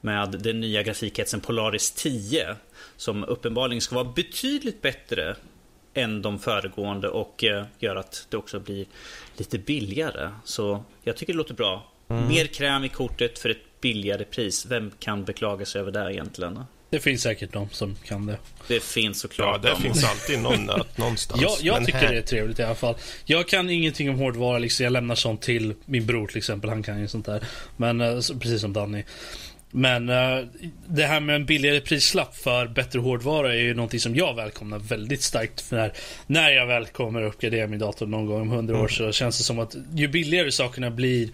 med den nya grafikhetsen Polaris 10 som uppenbarligen ska vara betydligt bättre än de föregående och eh, gör att det också blir lite billigare. Så jag tycker det låter bra. Mm. Mer kräm i kortet för ett billigare pris. Vem kan beklaga sig över det egentligen? Det finns säkert de som kan det. Det finns såklart Ja, det finns alltid någon [LAUGHS] någonstans. jag, jag tycker här... det är trevligt i alla fall. Jag kan ingenting om hårdvara. Liksom. Jag lämnar sånt till min bror till exempel. Han kan ju sånt där. Men eh, precis som Danny. Men uh, det här med en billigare prislapp för bättre hårdvara är ju någonting som jag välkomnar väldigt starkt. För när, när jag väl kommer uppgradera min dator någon gång om hundra mm. år så känns det som att ju billigare sakerna blir,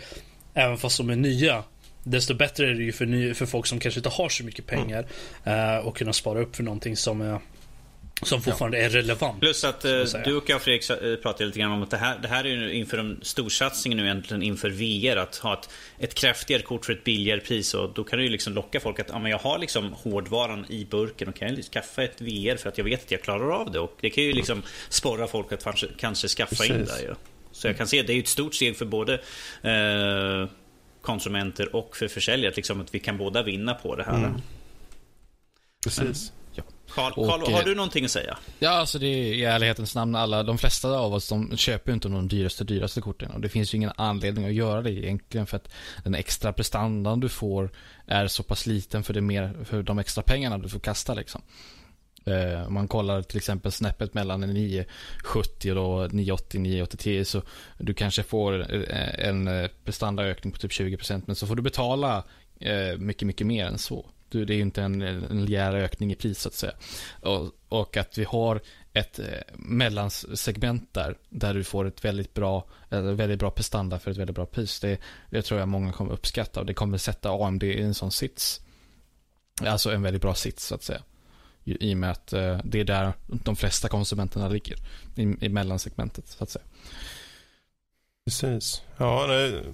även fast de är nya, desto bättre är det ju för, ny, för folk som kanske inte har så mycket pengar mm. uh, och kunna spara upp för någonting som är som fortfarande ja. är relevant. Plus att eh, du och jag och Fredrik eh, pratade lite grann om att det här, det här är ju inför en storsatsning nu egentligen inför VR. Att ha ett, ett kraftigare kort för ett billigare pris. Och då kan det ju liksom locka folk att ja, men jag har liksom hårdvaran i burken och kan jag skaffa ett VR för att jag vet att jag klarar av det. Och det kan ju liksom sporra folk att kanske, kanske skaffa Precis. in det. Ju. Så jag kan se det är ett stort steg för både eh, konsumenter och för försäljare. Liksom, att vi kan båda vinna på det här. Mm. Precis. Karl, Karl, har du någonting att säga? Ja, alltså det är i ärlighetens namn alla, de flesta av oss de köper ju inte de dyraste, dyraste korten. Och det finns ju ingen anledning att göra det egentligen för att den extra prestandan du får är så pass liten för, det mer, för de extra pengarna du får kasta liksom. Eh, om man kollar till exempel snäppet mellan en 970 och 980, 980 så du kanske får eh, en prestandaökning på typ 20% men så får du betala eh, mycket, mycket mer än så. Det är ju inte en, en rejäl ökning i pris så att säga. Och, och att vi har ett eh, mellansegment där, där du får ett väldigt bra, eh, väldigt bra prestanda för ett väldigt bra pris. Det, det tror jag många kommer uppskatta och det kommer sätta AMD i en sån sits. Alltså en väldigt bra sits så att säga. I och med att eh, det är där de flesta konsumenterna ligger. I, i mellansegmentet så att säga. Precis. Ja, det,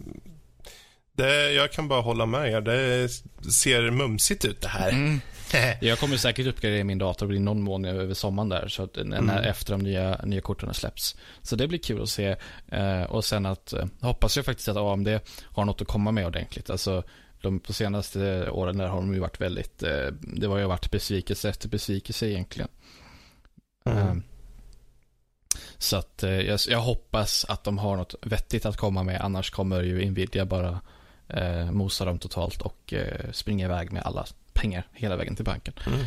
det, jag kan bara hålla med er. Det ser mumsigt ut det här. Mm. [LAUGHS] jag kommer säkert uppgradera min dator i någon mån över sommaren där. Så att, när, mm. Efter de nya, nya korten släpps. Så det blir kul att se. Eh, och sen att, eh, hoppas jag faktiskt att AMD har något att komma med ordentligt. Alltså, de på senaste åren där har de ju varit väldigt, eh, det har ju varit besvikelse efter besvikelse egentligen. Mm. Eh, så att eh, jag, jag, hoppas att de har något vettigt att komma med. Annars kommer ju Nvidia bara eh, mosa dem totalt och eh, springa iväg med alla pengar hela vägen till banken. Mm.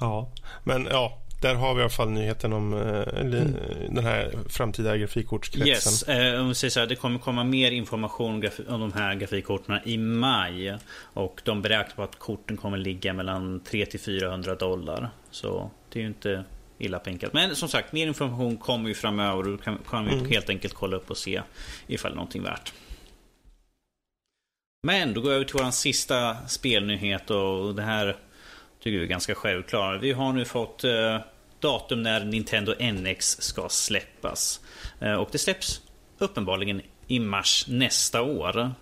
ja, men ja, där har vi i alla fall nyheten om eh, mm. den här framtida grafikkortskretsen. Yes, eh, om vi säger så här, det kommer komma mer information om de här grafikkorten i maj. Och de beräknar på att korten kommer ligga mellan 300 till 400 dollar. Så det är ju inte illa pinkat. Men som sagt, mer information kommer ju framöver. Och då kan, kan vi mm. helt enkelt kolla upp och se ifall det är någonting värt. Men då går jag över till vår sista spelnyhet och det här tycker vi är ganska självklart. Vi har nu fått eh, datum när Nintendo NX ska släppas. Eh, och det släpps uppenbarligen i mars nästa år.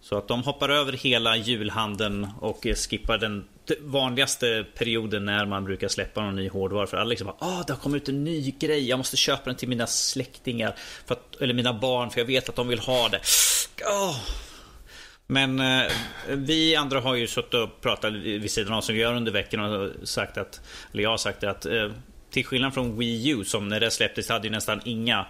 Så att de hoppar över hela julhandeln och skippar den vanligaste perioden när man brukar släppa någon ny hårdvara. För alla liksom bara, ah, det har kommit ut en ny grej, jag måste köpa den till mina släktingar. För att, eller mina barn, för jag vet att de vill ha det. Oh, men eh, vi andra har ju suttit och pratat vid sidan av som vi gör under veckan och sagt att, eller jag har sagt att eh, till skillnad från Wii U som när det släpptes hade ju nästan inga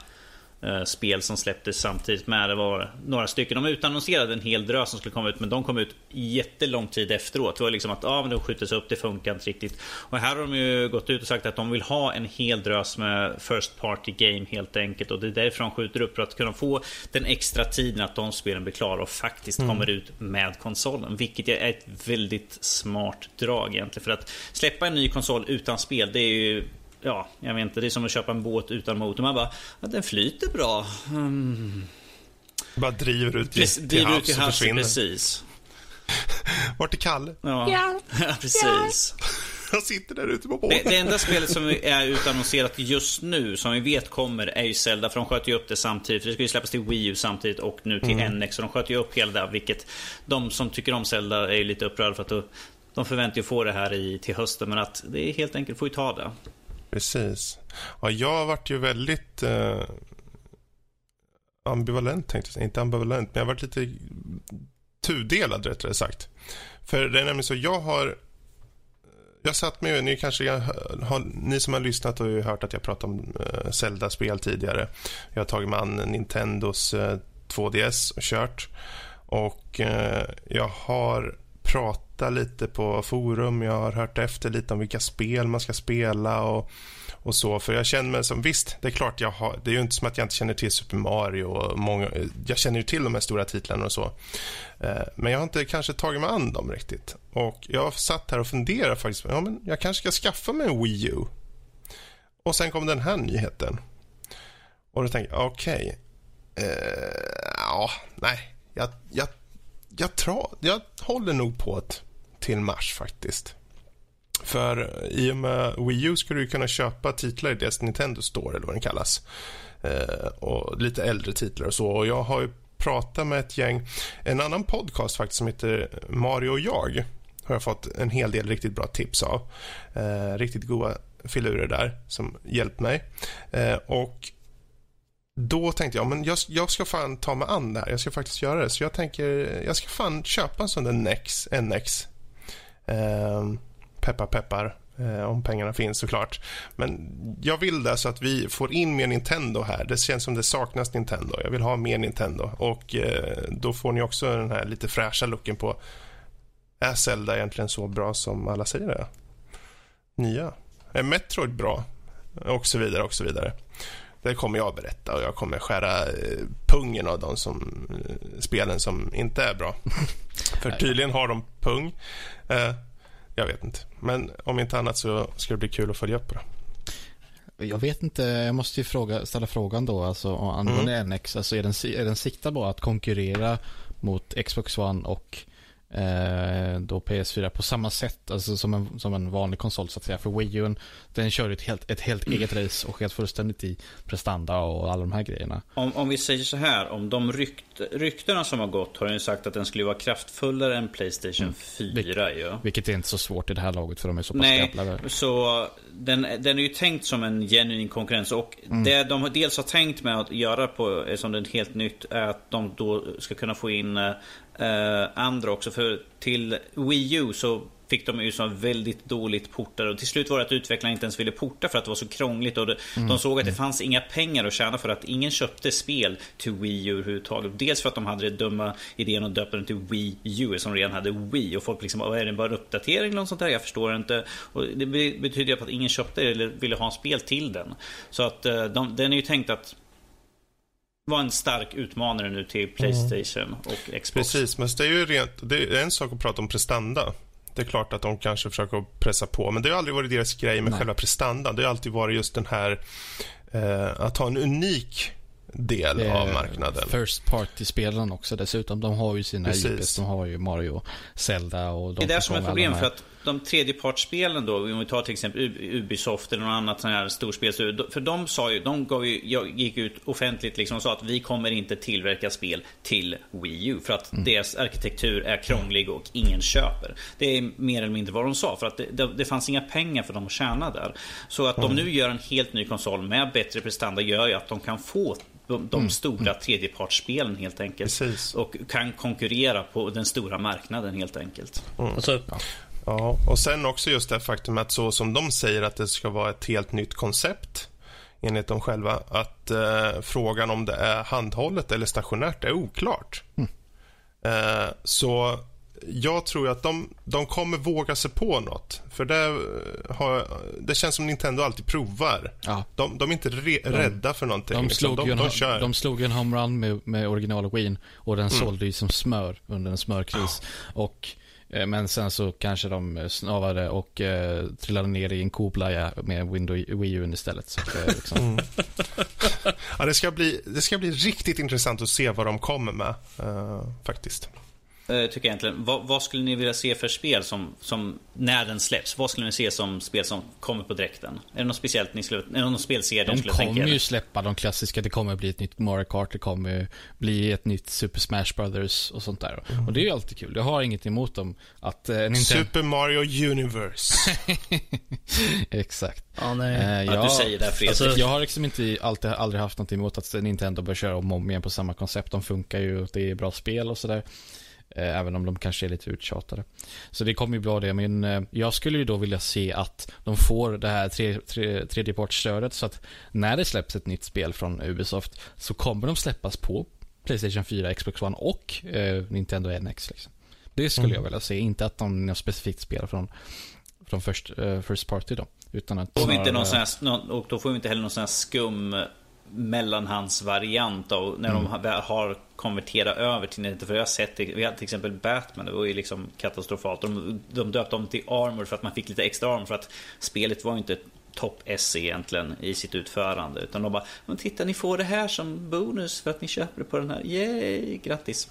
spel som släpptes samtidigt med. Det var några stycken. De utannonserade en hel drös som skulle komma ut men de kom ut jättelång tid efteråt. Det var liksom att ah, men de skjuts upp, det funkar inte riktigt. Och här har de ju gått ut och sagt att de vill ha en hel drös med First Party Game helt enkelt. Och det är därför de skjuter upp för att kunna få den extra tiden att de spelen blir klara och faktiskt mm. kommer ut med konsolen. Vilket är ett väldigt smart drag egentligen. För att släppa en ny konsol utan spel, det är ju ja, jag vet inte. Det är som att köpa en båt utan motor. Man bara, ja, den flyter bra. Mm. Bara driver ut till, till, till havs och försvinner. Precis. [LAUGHS] Vart är Kalle? Ja, ja. [LAUGHS] precis. Jag [LAUGHS] sitter där ute på båten. Det, det enda spelet som är utannonserat just nu, som vi vet kommer, är ju Zelda. För de sköt ju upp det samtidigt. För det ska ju släppas till Wii U samtidigt och nu till mm. NX. Så de sköt ju upp hela det. Vilket de som tycker om Zelda är ju lite upprörda för att de förväntar ju få det här i, till hösten. Men att det är helt enkelt, får ju ta det. Precis. Ja, jag varit ju väldigt eh, ambivalent tänkte jag säga. Inte ambivalent, men jag har varit lite tudelad rättare sagt. För det är nämligen så, jag har jag satt med, ni, kanske, jag, har, ni som har lyssnat har ju hört att jag pratat om eh, Zelda-spel tidigare. Jag har tagit mig an Nintendos eh, 2DS och kört. Och eh, jag har pratat lite på forum, jag har hört efter lite om vilka spel man ska spela och, och så. För jag känner mig som, visst, det är klart jag har, det är ju inte som att jag inte känner till Super Mario och många, jag känner ju till de här stora titlarna och så. Eh, men jag har inte kanske tagit mig an dem riktigt. Och jag har satt här och funderat faktiskt, ja men jag kanske ska skaffa mig en Wii U. Och sen kom den här nyheten. Och då tänkte jag, okej, okay, eh, ja, nej, jag, jag jag, tra, jag håller nog på att till mars faktiskt. För i och med Wii U skulle du kunna köpa titlar i deras Nintendo Store eller vad den kallas. Eh, och lite äldre titlar och så. Och jag har ju pratat med ett gäng, en annan podcast faktiskt som heter Mario och jag. Har jag fått en hel del riktigt bra tips av. Eh, riktigt goda filurer där som hjälpt mig. Eh, och då tänkte jag, men jag, jag ska fan ta mig an det här. Jag ska faktiskt göra det. Så jag tänker, jag ska fan köpa en sån där NX, NX. Ehm, peppar, peppar. Eh, om pengarna finns såklart. Men jag vill det så att vi får in mer Nintendo här. Det känns som det saknas Nintendo. Jag vill ha mer Nintendo. Och eh, då får ni också den här lite fräscha looken på är Zelda egentligen så bra som alla säger det? Nya? Är Metroid bra? Och så vidare och så vidare. Det kommer jag berätta och jag kommer skära eh, pungen av de som, eh, spelen som inte är bra. [LAUGHS] För tydligen har de pung. Eh, jag vet inte. Men om inte annat så ska det bli kul att följa upp det. Jag vet inte, jag måste ju fråga, ställa frågan då, alltså angående mm. NX, alltså är den, är den siktad på att konkurrera mot Xbox One och eh, då PS4 på samma sätt alltså som, en, som en vanlig konsol så att säga. För Wii U den kör ett helt, ett helt eget race och helt fullständigt i prestanda och alla de här grejerna. Om, om vi säger så här, om de rykt, ryktena som har gått har den sagt att den skulle vara kraftfullare än Playstation 4 mm. ju. Vilket är inte så svårt i det här laget för de är så pass Nej, så den, den är ju tänkt som en genuin konkurrens och mm. det de dels har tänkt med att göra på, som den helt nytt, är att de då ska kunna få in eh, andra också. För till Wii U så fick de ju så väldigt dåligt portade och till slut var det att utvecklarna inte ens ville porta för att det var så krångligt och det, mm. de såg att det mm. fanns inga pengar att tjäna för att ingen köpte spel till Wii U överhuvudtaget. Dels för att de hade den dumma idén att döpa den till Wii U som redan hade Wii och folk liksom, är det bara en uppdatering eller något sånt där? Jag förstår inte. Och det betyder ju att ingen köpte eller ville ha spel till den. Så att eh, de, den är ju tänkt att var en stark utmanare nu till Playstation mm. och Xbox. Precis, men det är ju rent, det är en sak att prata om prestanda. Det är klart att de kanske försöker pressa på, men det har aldrig varit deras grej med Nej. själva prestandan. Det har alltid varit just den här eh, att ha en unik del av marknaden. First party-spelen också dessutom. De har ju sina Precis. IPs. De har ju Mario, Zelda och de Det är det som är problem för att de tredjepartsspelen då, om vi tar till exempel Ubisoft eller något annat sånt här storspel. För de sa ju, de gav ju, gick ut offentligt liksom och sa att vi kommer inte tillverka spel till Wii U. För att mm. deras arkitektur är krånglig och ingen köper. Det är mer eller mindre vad de sa. För att det, det, det fanns inga pengar för dem att tjäna där. Så att mm. de nu gör en helt ny konsol med bättre prestanda gör ju att de kan få de, de mm. stora mm. tredjepartsspelen helt enkelt. Precis. Och kan konkurrera på den stora marknaden helt enkelt. Mm. Alltså, ja. och sen också just det faktum att så som de säger att det ska vara ett helt nytt koncept enligt dem själva, att eh, frågan om det är handhållet eller stationärt är oklart. Mm. Eh, så jag tror att de, de kommer våga sig på något. För det, eh, har, det känns som Nintendo alltid provar. Ja. De, de är inte re, rädda för någonting. De liksom. slog, ju de, en, de de slog en homerun med, med original Wien och den sålde ju som smör under en smörkris. Och, eh, Eh, men sen så kanske de snavade och eh, trillade ner i en koblaja med Windows Wii U istället. Så att, eh, liksom, mm. [LAUGHS] Ja, det, ska bli, det ska bli riktigt intressant att se vad de kommer med, eh, faktiskt. Eh, tycker jag egentligen. Vad, vad, skulle ni vilja se för spel som, som när den släpps? Vad skulle ni se som spel som kommer på dräkten? Är det något speciellt ni skulle, är det någon spelserie De skulle tänka kommer er? ju släppa de klassiska. Det kommer bli ett nytt Mario Kart. Det kommer bli ett nytt Super Smash Brothers och sånt där. Och det är ju alltid kul. Jag har inget emot dem. Att eh, Nintendo... Super Mario Universe. [LAUGHS] Exakt. Ja, nej. Eh, Ja, du säger det, Fredrik. Alltså, jag har liksom inte alltid, aldrig haft något emot att Nintendo börjar köra om och om igen på samma koncept. De funkar ju och det är bra spel och sådär. Eh, även om de kanske är lite uttjatade. Så det kommer ju bra det. Men eh, jag skulle ju då vilja se att de får det här tre, tre, tredjepartsstödet. Så att när det släpps ett nytt spel från Ubisoft så kommer de släppas på Playstation 4, Xbox One och eh, Nintendo NX. Liksom. Det skulle Mm. jag vilja se. Inte att de har specifikt spel från, från first, eh, first party då. Utan att Får vi inte någon sån här, och då får vi inte heller någon sån här skum mellanhandsvariant av när Mm. de har- konverterat över till Nintendo. För jag har sett det, vi hade till exempel Batman, det var ju liksom katastrofalt. De, de döpte om till Armor för att man fick lite extra armor för att spelet var ju inte topp S egentligen i sitt utförande. Utan de bara, men titta ni får det här som bonus för att ni köper det på den här. Yay, grattis.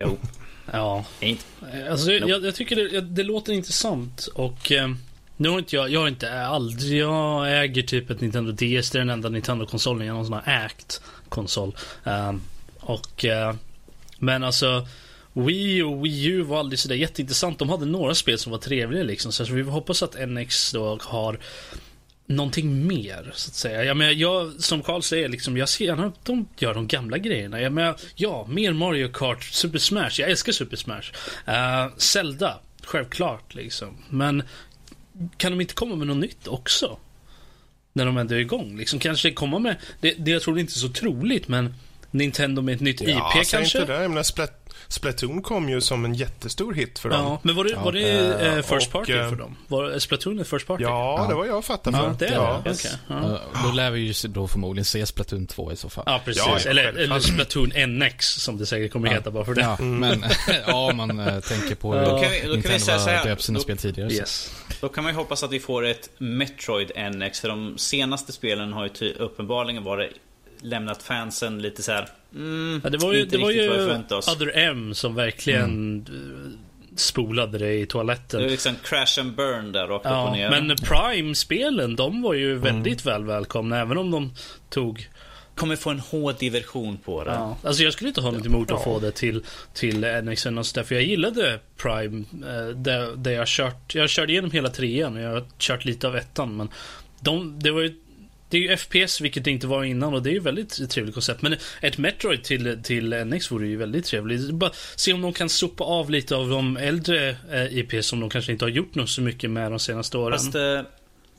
Jo, Ja. inte. Alltså, Nope. jag, jag tycker det, det låter intressant och eh, nu har inte jag, jag har inte eh, aldrig, jag äger typ ett Nintendo DS, det är den enda Nintendo-konsolen jag någonsin har ägt konsol. Um, och, uh, men alltså Wii och Wii U var aldrig sådär jätteintressant. De hade några spel som var trevliga liksom. Så vi hoppas att NX då har någonting mer, så att säga. Jag menar, jag, som Carl säger, liksom, jag ser gärna att de gör de gamla grejerna. Jag menar, ja, mer Mario Kart, Super Smash. Jag älskar Super Smash. Uh, Zelda, självklart liksom. Men kan de inte komma med något nytt också? När de ändå är igång. Liksom, kanske komma med, det, det jag tror inte är så troligt, men Nintendo med ett nytt Ja, IP kanske? inte det. Jag menar, Splat Splatoon kom ju som en jättestor hit för dem. Ja, men var det, var det Ja. eh, First Och, Party eh, för dem? Var Splatoon ett First Party? Ja, Ja. det var jag fattade Ja, för. det är ja. det. Ja. Eh, Då lär vi ju då förmodligen se Splatoon 2 i så fall. Ja, precis. Ja, ja, eller, eller Splatoon NX som det säkert kommer heta bara för det. Ja, men [LAUGHS] ja, man eh, tänker på hur Ja. Då kan vi- då kan vi Nintendo säga så här. har döpt sina Då- spel tidigare. Yes. Då kan man ju hoppas att vi får ett Metroid NX. För de senaste spelen har ju uppenbarligen varit lämnat fansen lite så här. Mm, Ja, det var ju, det var ju. Other M som verkligen eh, spolade det i Det är toaletten. liksom crash and burn där rakt upp och Ja, ner. men Prime-spelen, de var ju väldigt väl välkomna, även om de tog... Kommer få en HD-version på det. Ja. Alltså jag skulle inte ha något emot att få det till, till NX och sådär, för jag gillade Prime, eh, där, där jag kört... Jag körde igenom hela trean och jag har kört lite av ettan, men de, det var ju det är ju FPS, vilket det inte var innan och det är ju väldigt trevligt koncept. Men ett Metroid till, till NX vore ju väldigt trevligt. Bara se om de kan sopa av lite av de äldre eh, IP som de kanske inte har gjort något så mycket med de senaste åren. Fast eh,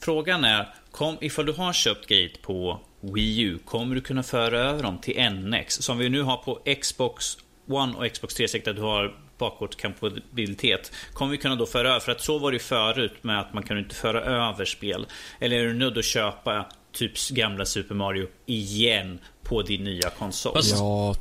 frågan är, kom, ifall du har köpt Gate på Wii U, kommer du kunna föra över dem till NX? Som vi nu har på Xbox One och Xbox 360, där du har bakåtkompatibilitet. Kommer vi kunna då föra över? För att så var det ju förut med att man kunde inte föra över spel. Eller är du nödd att köpa typ gamla Super Mario igen på din nya konsol? Ja,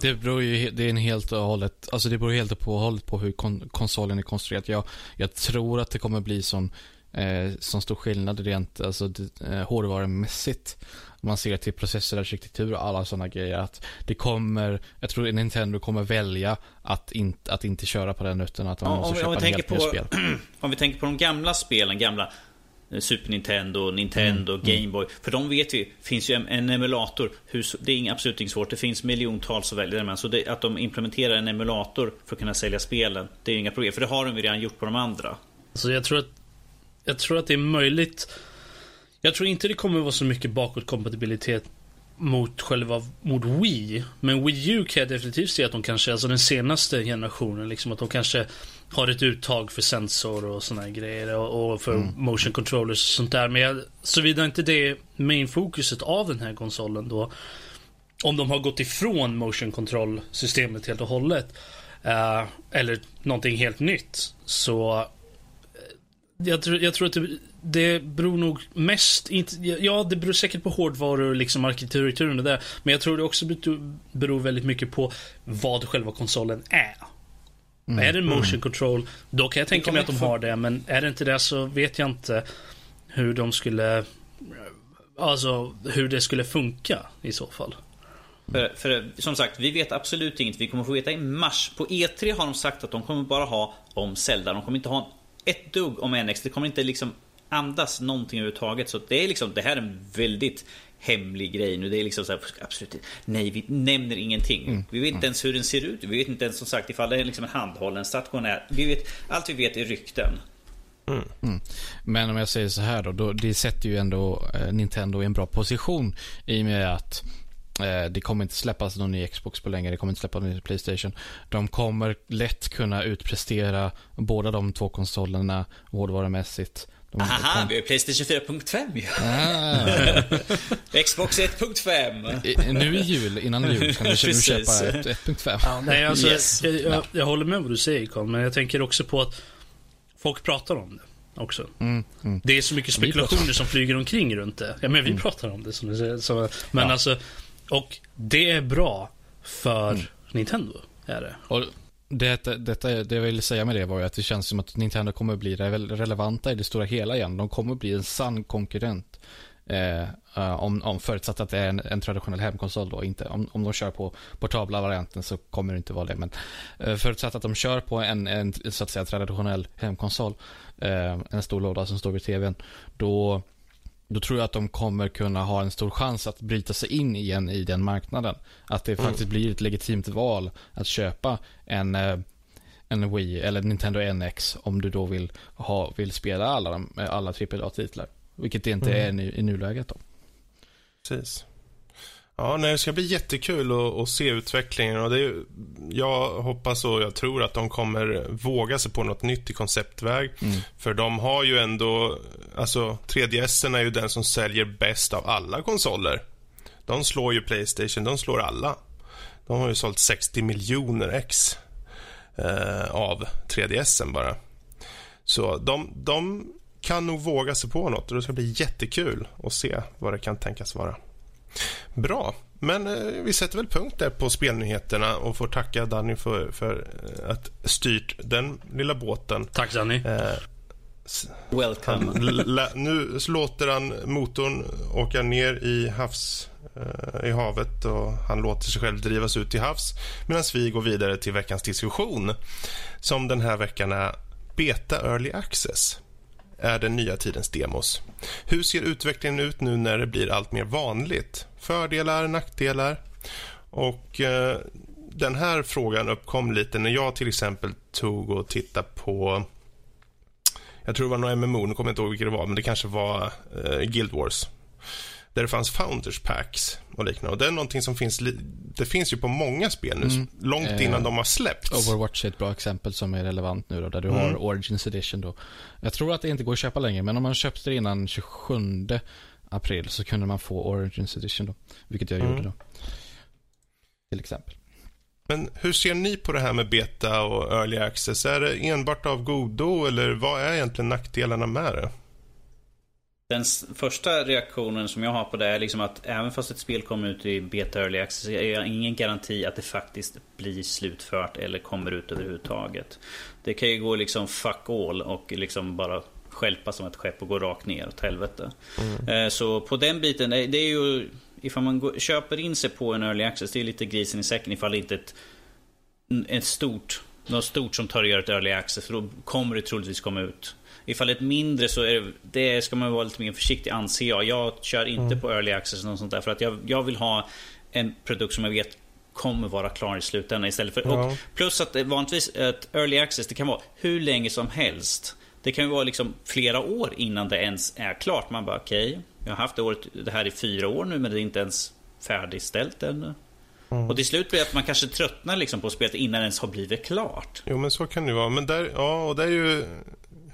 det beror ju det är en helt och hållet, alltså det beror helt och hållet på hur kon, konsolen är konstruerad. Jag, jag tror att det kommer bli sån, eh, sån stor skillnad rent alltså, det, eh, hårdvarumässigt. Man ser till processorarkitektur och alla sådana grejer. Att det kommer, jag tror Nintendo kommer välja att, in, att inte köra på den utan att man Ja, måste om, vi- köpa om, vi helt ny på, spel. [CLEARS THROAT] om vi tänker på de gamla spelen, gamla Super Nintendo, Nintendo, Game Boy. För de vet vi, finns ju en, en emulator. Hur, det är absolut inget svårt. Det finns miljontals att välja mellan. Så det, att de implementerar en emulator för att kunna sälja spelen, det är inga problem. För det har de ju redan gjort på de andra. Så jag tror att Jag tror att det är möjligt Jag tror inte det kommer vara så mycket bakåtkompatibilitet mot själva mot Wii. Men Wii U kan jag definitivt se att de kanske, alltså den senaste generationen, liksom att de kanske har ett uttag för sensor och såna grejer och, och för mm. motion controllers och sånt där. Men jag, såvida inte det är main fokuset av den här konsolen då. Om de har gått ifrån motion control systemet helt och hållet. Uh, eller någonting helt nytt. Så uh, jag, tror, jag tror att det, det beror nog mest, inte, ja det beror säkert på hårdvaror, liksom arkitekturen och det. Men jag tror det också beror väldigt mycket på vad själva konsolen är. Mm. Är det motion mm. control, då kan jag tänka mig att de har det. Men är det inte det så vet jag inte hur de skulle... Alltså hur det skulle funka i så fall. För, för, som sagt, vi vet absolut inget. Vi kommer få veta i mars. På E3 har de sagt att de kommer bara ha om Zelda. De kommer inte ha ett dugg om NX. Det kommer inte liksom andas någonting överhuvudtaget. Så det är liksom, det här är en väldigt hemlig grej nu. Det är liksom så här, absolut Nej, vi nämner ingenting. Mm. Vi vet inte ens hur den ser ut. Vi vet inte ens som sagt ifall det är liksom en handhållen stationär. Vi vet, allt vi vet är rykten. Mm. Mm. Men om jag säger så här då, då, det sätter ju ändå eh, Nintendo i en bra position i och med att eh, det kommer inte släppas någon ny Xbox på länge, det kommer inte släppas någon ny Playstation. De kommer lätt kunna utprestera båda de två konsolerna hårdvarumässigt. Aha, vi har Playstation 4.5 ju. Ah. [LAUGHS] Xbox 1.5. Nu i jul, innan jul, kan du köpa 1.5. Ja, nej, alltså, yes. jag, jag, jag, håller med vad du säger Carl, men jag tänker också på att folk pratar om det också. Mm, mm. Det är så mycket spekulationer som flyger omkring runt det. Ja, men vi mm. pratar om det som du säger. Så, men ja. alltså, och det är bra för mm. Nintendo. Är det. Och det, detta, det jag ville säga med det var ju att det känns som att Nintendo kommer bli relevanta i det stora hela igen. De kommer bli en sann konkurrent. Eh, eh, om, om förutsatt att det är en, en, traditionell hemkonsol då, inte om, om de kör på portabla varianten så kommer det inte vara det. Men eh, förutsatt att de kör på en, en så att säga traditionell hemkonsol, eh, en stor låda som står vid tvn, då då tror jag att de kommer kunna ha en stor chans att bryta sig in igen i den marknaden. Att det mm. faktiskt blir ett legitimt val att köpa en, eh, en Wii eller Nintendo NX om du då vill, ha, vill spela alla, alla AAA-titlar. Vilket det inte mm. är i, i nuläget då. Precis. Ja, nej, det ska bli jättekul att, att se utvecklingen. Och det är, jag hoppas och jag tror att de kommer våga sig på något nytt i konceptväg. Mm. För de har ju ändå... Alltså, 3DS är ju den som säljer bäst av alla konsoler. De slår ju Playstation, de slår alla. De har ju sålt 60 miljoner ex eh, av 3DS bara. Så de, de kan nog våga sig på något och det ska bli jättekul att se vad det kan tänkas vara. Bra. Men eh, vi sätter väl punkt där på spelnyheterna och får tacka Danny för, för eh, att styrt den lilla båten. Tack Danny. Eh, Welcome. Han, nu låter han motorn åka ner i, havs, eh, i havet och han låter sig själv drivas ut till havs medan vi går vidare till veckans diskussion som den här veckan är Beta Early Access är den nya tidens demos. Hur ser utvecklingen ut nu när det blir allt mer vanligt? Fördelar, nackdelar? Och eh, Den här frågan uppkom lite när jag till exempel tog och tittade på jag tror det var några MMO, nu kommer jag inte ihåg vilket det var, men det kanske var eh, Guild Wars där det fanns Founders Packs och liknande. Och det är någonting som finns, det finns ju på många spel nu, mm. långt eh, innan de har släppts. Overwatch är ett bra exempel som är relevant nu då, där du mm. har Origins Edition då. Jag tror att det inte går att köpa längre, men om man köpte det innan 27 april så kunde man få Origins Edition då, vilket jag mm. gjorde då. Till exempel. Men hur ser ni på det här med beta och early access? Är det enbart av godo eller vad är egentligen nackdelarna med det? Den första reaktionen som jag har på det är liksom att även fast ett spel kommer ut i beta early access är jag ingen garanti att det faktiskt blir slutfört eller kommer ut överhuvudtaget. Det kan ju gå liksom fuck all och liksom bara skälpa som ett skepp och gå rakt ner åt helvete. Mm. Eh, så på den biten, det är ju ifall man går, köper in sig på en early access, det är lite grisen i säcken ifall det inte ett, ett stort något stort som tar och gör ett early access, för då kommer det troligtvis komma ut Är ett mindre så är det, det ska man vara lite mer försiktig anser jag. Jag kör inte mm. på early access och sånt där för att jag, jag vill ha en produkt som jag vet kommer vara klar i slutändan istället för... Ja. Och plus att vanligtvis ett early access det kan vara hur länge som helst. Det kan ju vara liksom flera år innan det ens är klart. Man bara okej, okay, jag har haft det, året, det här i fyra år nu men det är inte ens färdigställt ännu. Mm. Och till slut blir det att man kanske tröttnar liksom på spelet innan det ens har blivit klart. Jo, men så kan det vara. Men där, ja, och det är ju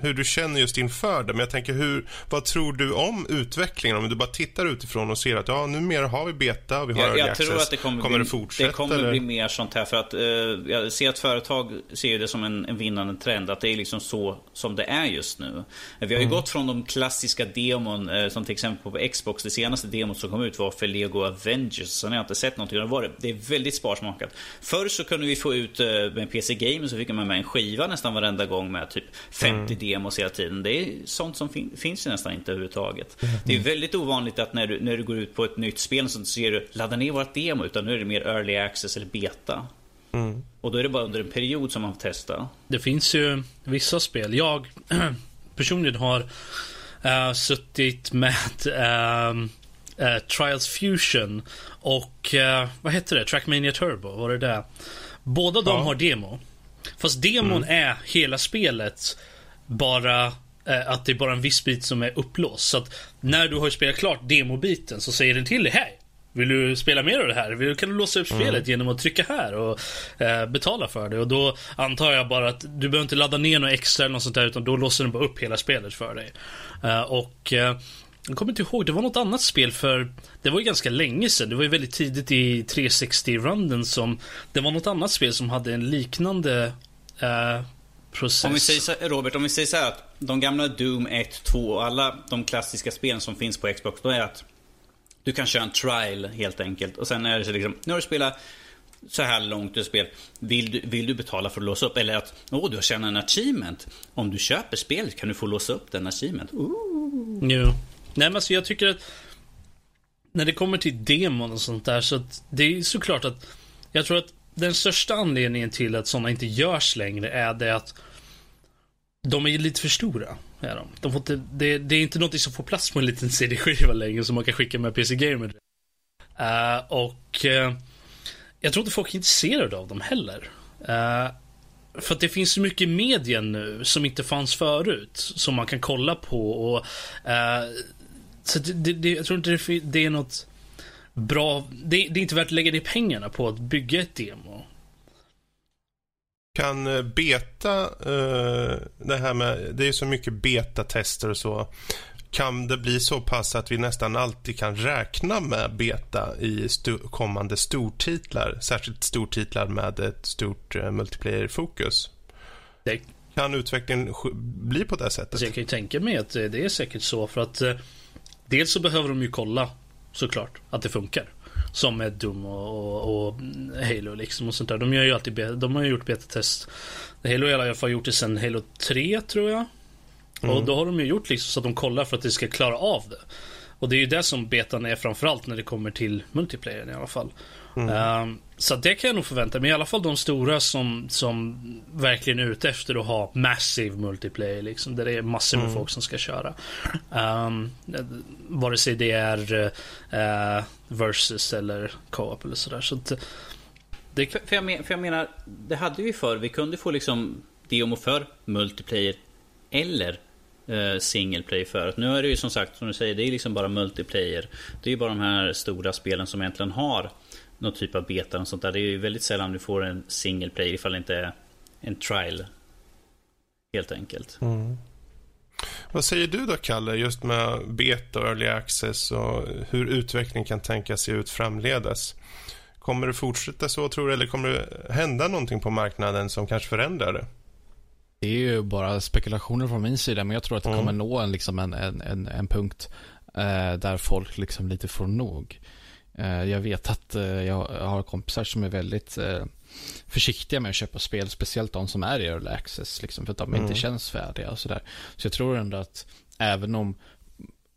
hur du känner just inför det. Men jag tänker, hur, vad tror du om utvecklingen? Om du bara tittar utifrån och ser att ja, numera har vi beta och vi har jag, jag access. tror att det kommer, kommer bli, det fortsätta? Det kommer eller? bli mer sånt här för att eh, jag ser att företag ser det som en, en vinnande trend. Att det är liksom så som det är just nu. Vi har ju mm. gått från de klassiska demon eh, som till exempel på Xbox. Det senaste demot som kom ut var för Lego Avengers. Sen har jag inte sett någonting. Det, var, det är väldigt sparsmakat. Förr så kunde vi få ut eh, med PC Gamer så fick man med en skiva nästan varenda gång med typ 50 mm. Demos hela tiden. Det är sånt som fin finns ju nästan inte överhuvudtaget. Mm. Det är väldigt ovanligt att när du, när du går ut på ett nytt spel så ser du ladda ner vårt demo. Utan nu är det mer early access eller beta. Mm. Och då är det bara under en period som man får testa. Det finns ju vissa spel. Jag [CLEARS THROAT] personligen har uh, suttit med uh, uh, Trials Fusion och vad hette det? Trackmania Turbo, var det det? Båda de har demo. Fast demon mm. är hela spelet bara Eh, att det är bara en viss bit som är upplåst. Så att när du har spelat klart demobiten så säger den till dig Hej! Vill du spela mer av det här? Vill, kan du låsa upp mm. spelet genom att trycka här och eh, betala för det? Och då antar jag bara att du behöver inte ladda ner något extra eller något sånt där utan då låser den bara upp hela spelet för dig. Eh, och eh, jag kommer inte ihåg, det var något annat spel för Det var ju ganska länge sedan. Det var ju väldigt tidigt i 360-runden som Det var något annat spel som hade en liknande eh, process. Om vi säger så, Robert, om vi säger så här att de gamla Doom 1, 2 och alla de klassiska spelen som finns på Xbox, då är att du kan köra en trial helt enkelt. Och sen är det så liksom, nu har du spelat så här långt i spel. Vill du, vill du betala för att låsa upp? Eller att, åh, du har tjänat en achievement. Om du köper spelet kan du få låsa upp den achievement. Ooh. Jo. Nej men alltså jag tycker att när det kommer till demon och sånt där så att det är såklart att jag tror att den största anledningen till att sådana inte görs längre är det att de är lite för stora. Är de. De får inte, det, det, är inte något som får plats på en liten CD-skiva längre som man kan skicka med PC Gamer. Uh, och uh, jag tror inte folk är intresserade av dem heller. Uh, för att det finns så mycket media nu som inte fanns förut. Som man kan kolla på och Så det, det, jag tror inte det, det är något bra. Det, det, är inte värt att lägga de pengarna på att bygga ett demo. Kan eh, beta, uh, det här med, det är så mycket betatester och så. Kan det bli så pass att vi nästan alltid kan räkna med beta i sto kommande stortitlar? Särskilt stortitlar med ett stort uh, multiplayer-fokus. Kan utvecklingen bli på det sättet? Alltså jag kan ju tänka mig att det är säkert så för att uh, dels så behöver de ju kolla såklart att det funkar. Som med Doom och, och, och, Halo liksom och sånt där. De gör ju alltid de har ju gjort betatest. Halo har i alla fall gjort det sen Halo 3 tror jag. Mm. Och då har de ju gjort liksom så att de kollar för att det ska klara av det. Och det är ju det som betan är framförallt när det kommer till multiplayer i alla fall. Mm. Um, så det kan jag nog förvänta mig. I alla fall de stora som, som verkligen är ute efter att ha massive multiplayer. Liksom, där det är massor med mm. folk som ska köra. Um, vare sig det är uh, versus eller co-op eller sådär. Så att, det... för, för, jag men, för jag menar, det hade vi förr. Vi kunde få liksom demo för multiplayer eller eh, single player förut. Nu är det ju som sagt, som du säger, det är liksom bara multiplayer. Det är ju bara de här stora spelen som egentligen har någon typ av beta och sånt där. Det är ju väldigt sällan du får en single player ifall det inte är en trial. Helt enkelt. Mm. Vad säger du då, Kalle, just med beta och early access och hur utvecklingen kan tänka sig ut framledes? Kommer det fortsätta så, tror du, eller kommer det hända någonting på marknaden som kanske förändrar det? Det är ju bara spekulationer från min sida, men jag tror att det mm. kommer nå en, liksom en, en, en, en punkt eh, där folk liksom lite får nog. Eh, jag vet att eh, jag har kompisar som är väldigt eh, försiktiga med att köpa spel, speciellt de som är i early access, liksom, för att de mm. inte känns färdiga och sådär. Så jag tror ändå att även om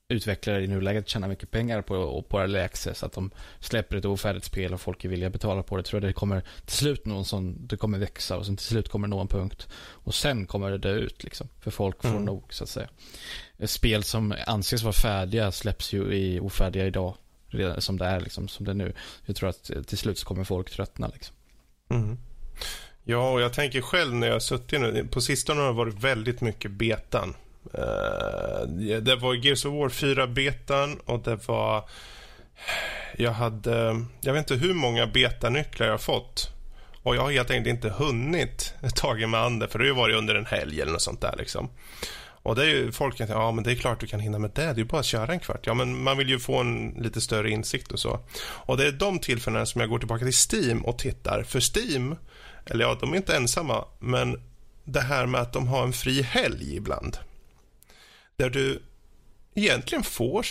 utvecklare i nuläget tjänar mycket pengar på, på early access, att de släpper ett ofärdigt spel och folk är villiga att betala på det, tror jag det kommer till slut någon sån, det kommer växa och sen till slut kommer nå en punkt och sen kommer det dö ut liksom, för folk får mm. nog så att säga. Spel som anses vara färdiga släpps ju i ofärdiga idag redan som det är, liksom, som det är nu. Jag tror att eh, till slut så kommer folk tröttna. Liksom. Mm. Ja, och jag tänker själv när jag har suttit nu, på sistone har det varit väldigt mycket betan. Uh, det var Gears of War 4 betan och det var Jag hade, jag vet inte hur många betanycklar jag har fått. Och jag har helt enkelt inte hunnit ta mig an det, för det har ju varit under en helg eller något sånt där liksom. Och det är ju, folk kan säga, ja men det är klart du kan hinna med det, det är ju bara att köra en kvart. Ja men man vill ju få en lite större insikt och så. Och det är de tillfällena som jag går tillbaka till Steam och tittar. För Steam, eller ja, de är inte ensamma, men det här med att de har en fri helg ibland. Där du egentligen får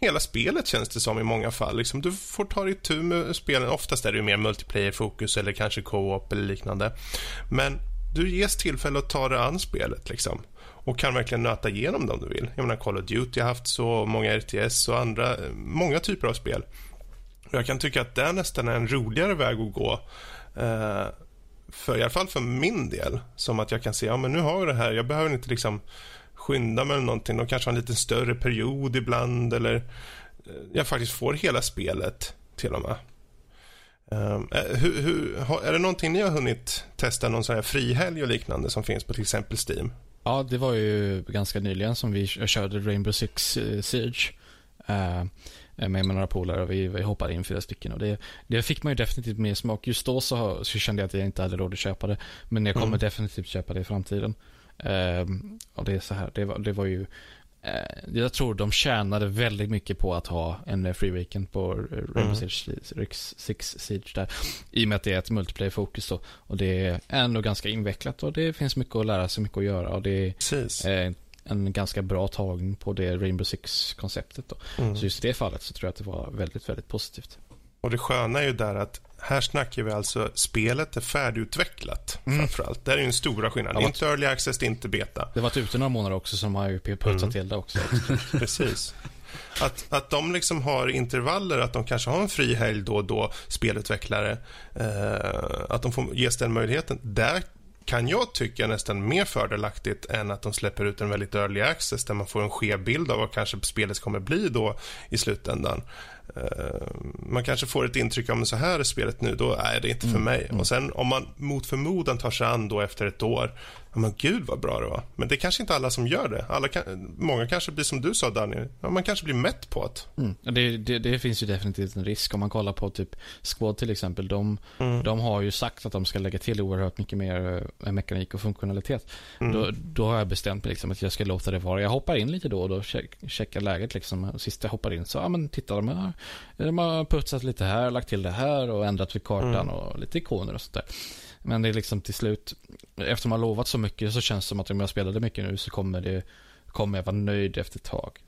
hela spelet känns det som i många fall. Liksom, du får ta dig tur med spelen. Oftast är det ju mer multiplayer-fokus eller kanske co-op eller liknande. Men du ges tillfälle att ta dig an spelet liksom. Och kan verkligen nöta igenom det om du vill. Jag menar Call of Duty har haft så, många RTS och andra, många typer av spel. Jag kan tycka att det nästan är en roligare väg att gå. Eh, för i alla fall för min del. Som att jag kan se, ja men nu har jag det här, jag behöver inte liksom skynda mig eller någonting. De kanske har en lite större period ibland eller eh, jag faktiskt får hela spelet till och med. Um, hur, hur, är det någonting ni har hunnit testa, någon sån här frihelg och liknande som finns på till exempel Steam? Ja, det var ju ganska nyligen som vi körde Rainbow Six uh, Siege. Uh, med, med några polare och vi, vi hoppade in fyra stycken och det, det fick man ju definitivt mer smak. Just då så, så kände jag att jag inte hade råd att köpa det. Men jag kommer mm. definitivt köpa det i framtiden. Um, och det är så här, det var, det var ju jag tror de tjänade väldigt mycket på att ha en free weekend på Rainbow mm. Six, Six Siege där. I och med att det är ett multiplayer-fokus då. Och det är ändå ganska invecklat och det finns mycket att lära sig, mycket att göra. Och det är uh, en ganska bra tagning på det Rainbow Six-konceptet då. Mm. Så just i det fallet så tror jag att det var väldigt, väldigt positivt. Och det sköna är ju där att här snackar vi alltså spelet är färdigutvecklat mm. framförallt. Det är ju den stora skillnaden. Ja, inte early access, det är inte beta. Det har varit ute några månader också som har ju putsat mm. till det också. [LAUGHS] Precis. Att, att de liksom har intervaller, att de kanske har en fri helg då och då, spelutvecklare. Eh, att de får ges den möjligheten. Där kan jag tycka nästan mer fördelaktigt än att de släpper ut en väldigt early access där man får en skev bild av vad kanske spelet kommer bli då i slutändan. Uh, man kanske får ett intryck av att så här är spelet nu, då är det inte för mm. mig. Mm. Och sen om man mot förmodan tar sig an då efter ett år Ja, men gud vad bra det var. Men det är kanske inte alla som gör det. Alla kan, många kanske blir som du sa Daniel. Ja, man kanske blir mätt på det. Mm. Det, det, det, finns ju definitivt en risk. Om man kollar på typ Squad till exempel. De, mm. de har ju sagt att de ska lägga till oerhört mycket mer äh, mekanik och funktionalitet. Mm. Då, då har jag bestämt mig liksom att jag ska låta det vara. Jag hoppar in lite då och då. Check, checkar läget liksom. Sist jag hoppar in så, ja men titta de har, de har putsat lite här, lagt till det här och ändrat vid kartan mm. och lite ikoner och sånt där. Men det är liksom till slut, eftersom man lovat så mycket så känns det som att om jag spelade mycket nu så kommer, det, kommer jag vara nöjd efter ett tag.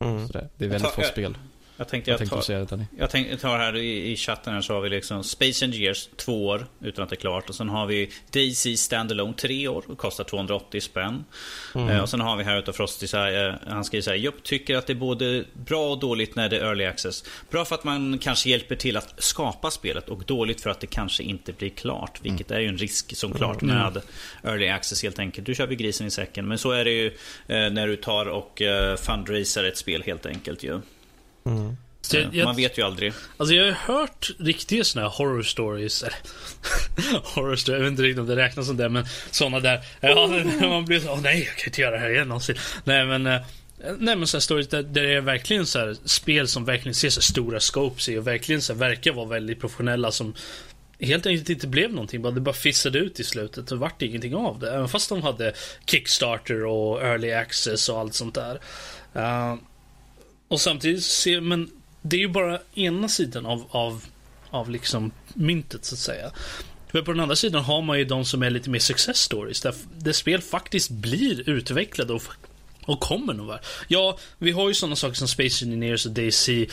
Mm. Så det, det är väldigt få spel. Jag tänkte jag, jag tar, säga det, jag tänkte tar här i, i chatten här så har vi liksom Space Engineers två år utan att det är klart. Och sen har vi Daisy Standalone tre år och kostar 280 spänn. Mm. Eh, och sen har vi här utav Frosty, så här, eh, han skriver så här. Jag tycker att det är både bra och dåligt när det är early access. Bra för att man kanske hjälper till att skapa spelet och dåligt för att det kanske inte blir klart. Vilket mm. är ju en risk som klart mm. med early access helt enkelt. Du kör vi grisen i säcken. Men så är det ju eh, när du tar och eh, fundraisar ett spel helt enkelt ju. Mm. Jag, jag, man vet ju aldrig. Alltså jag har hört riktiga såna här horror stories. [LAUGHS] horror stories, jag vet inte riktigt om det räknas som det, men såna där. Ja, [LAUGHS] man blir så, åh nej, jag kan inte göra det här igen någonsin. Nej men, eh, nej men så stories där, där det är verkligen så här, spel som verkligen ser så stora scopes i och verkligen så här, verkar vara väldigt professionella som helt enkelt inte blev någonting. Det bara fissade ut i slutet och vart ingenting av det. Även fast de hade Kickstarter och Early Access och allt sånt där. Uh, och samtidigt ser, men det är ju bara ena sidan av, av, av liksom myntet så att säga. För på den andra sidan har man ju de som är lite mer success stories. Där, där spel faktiskt blir utvecklade och, och kommer någon Ja, vi har ju sådana saker som Space Engineers och DC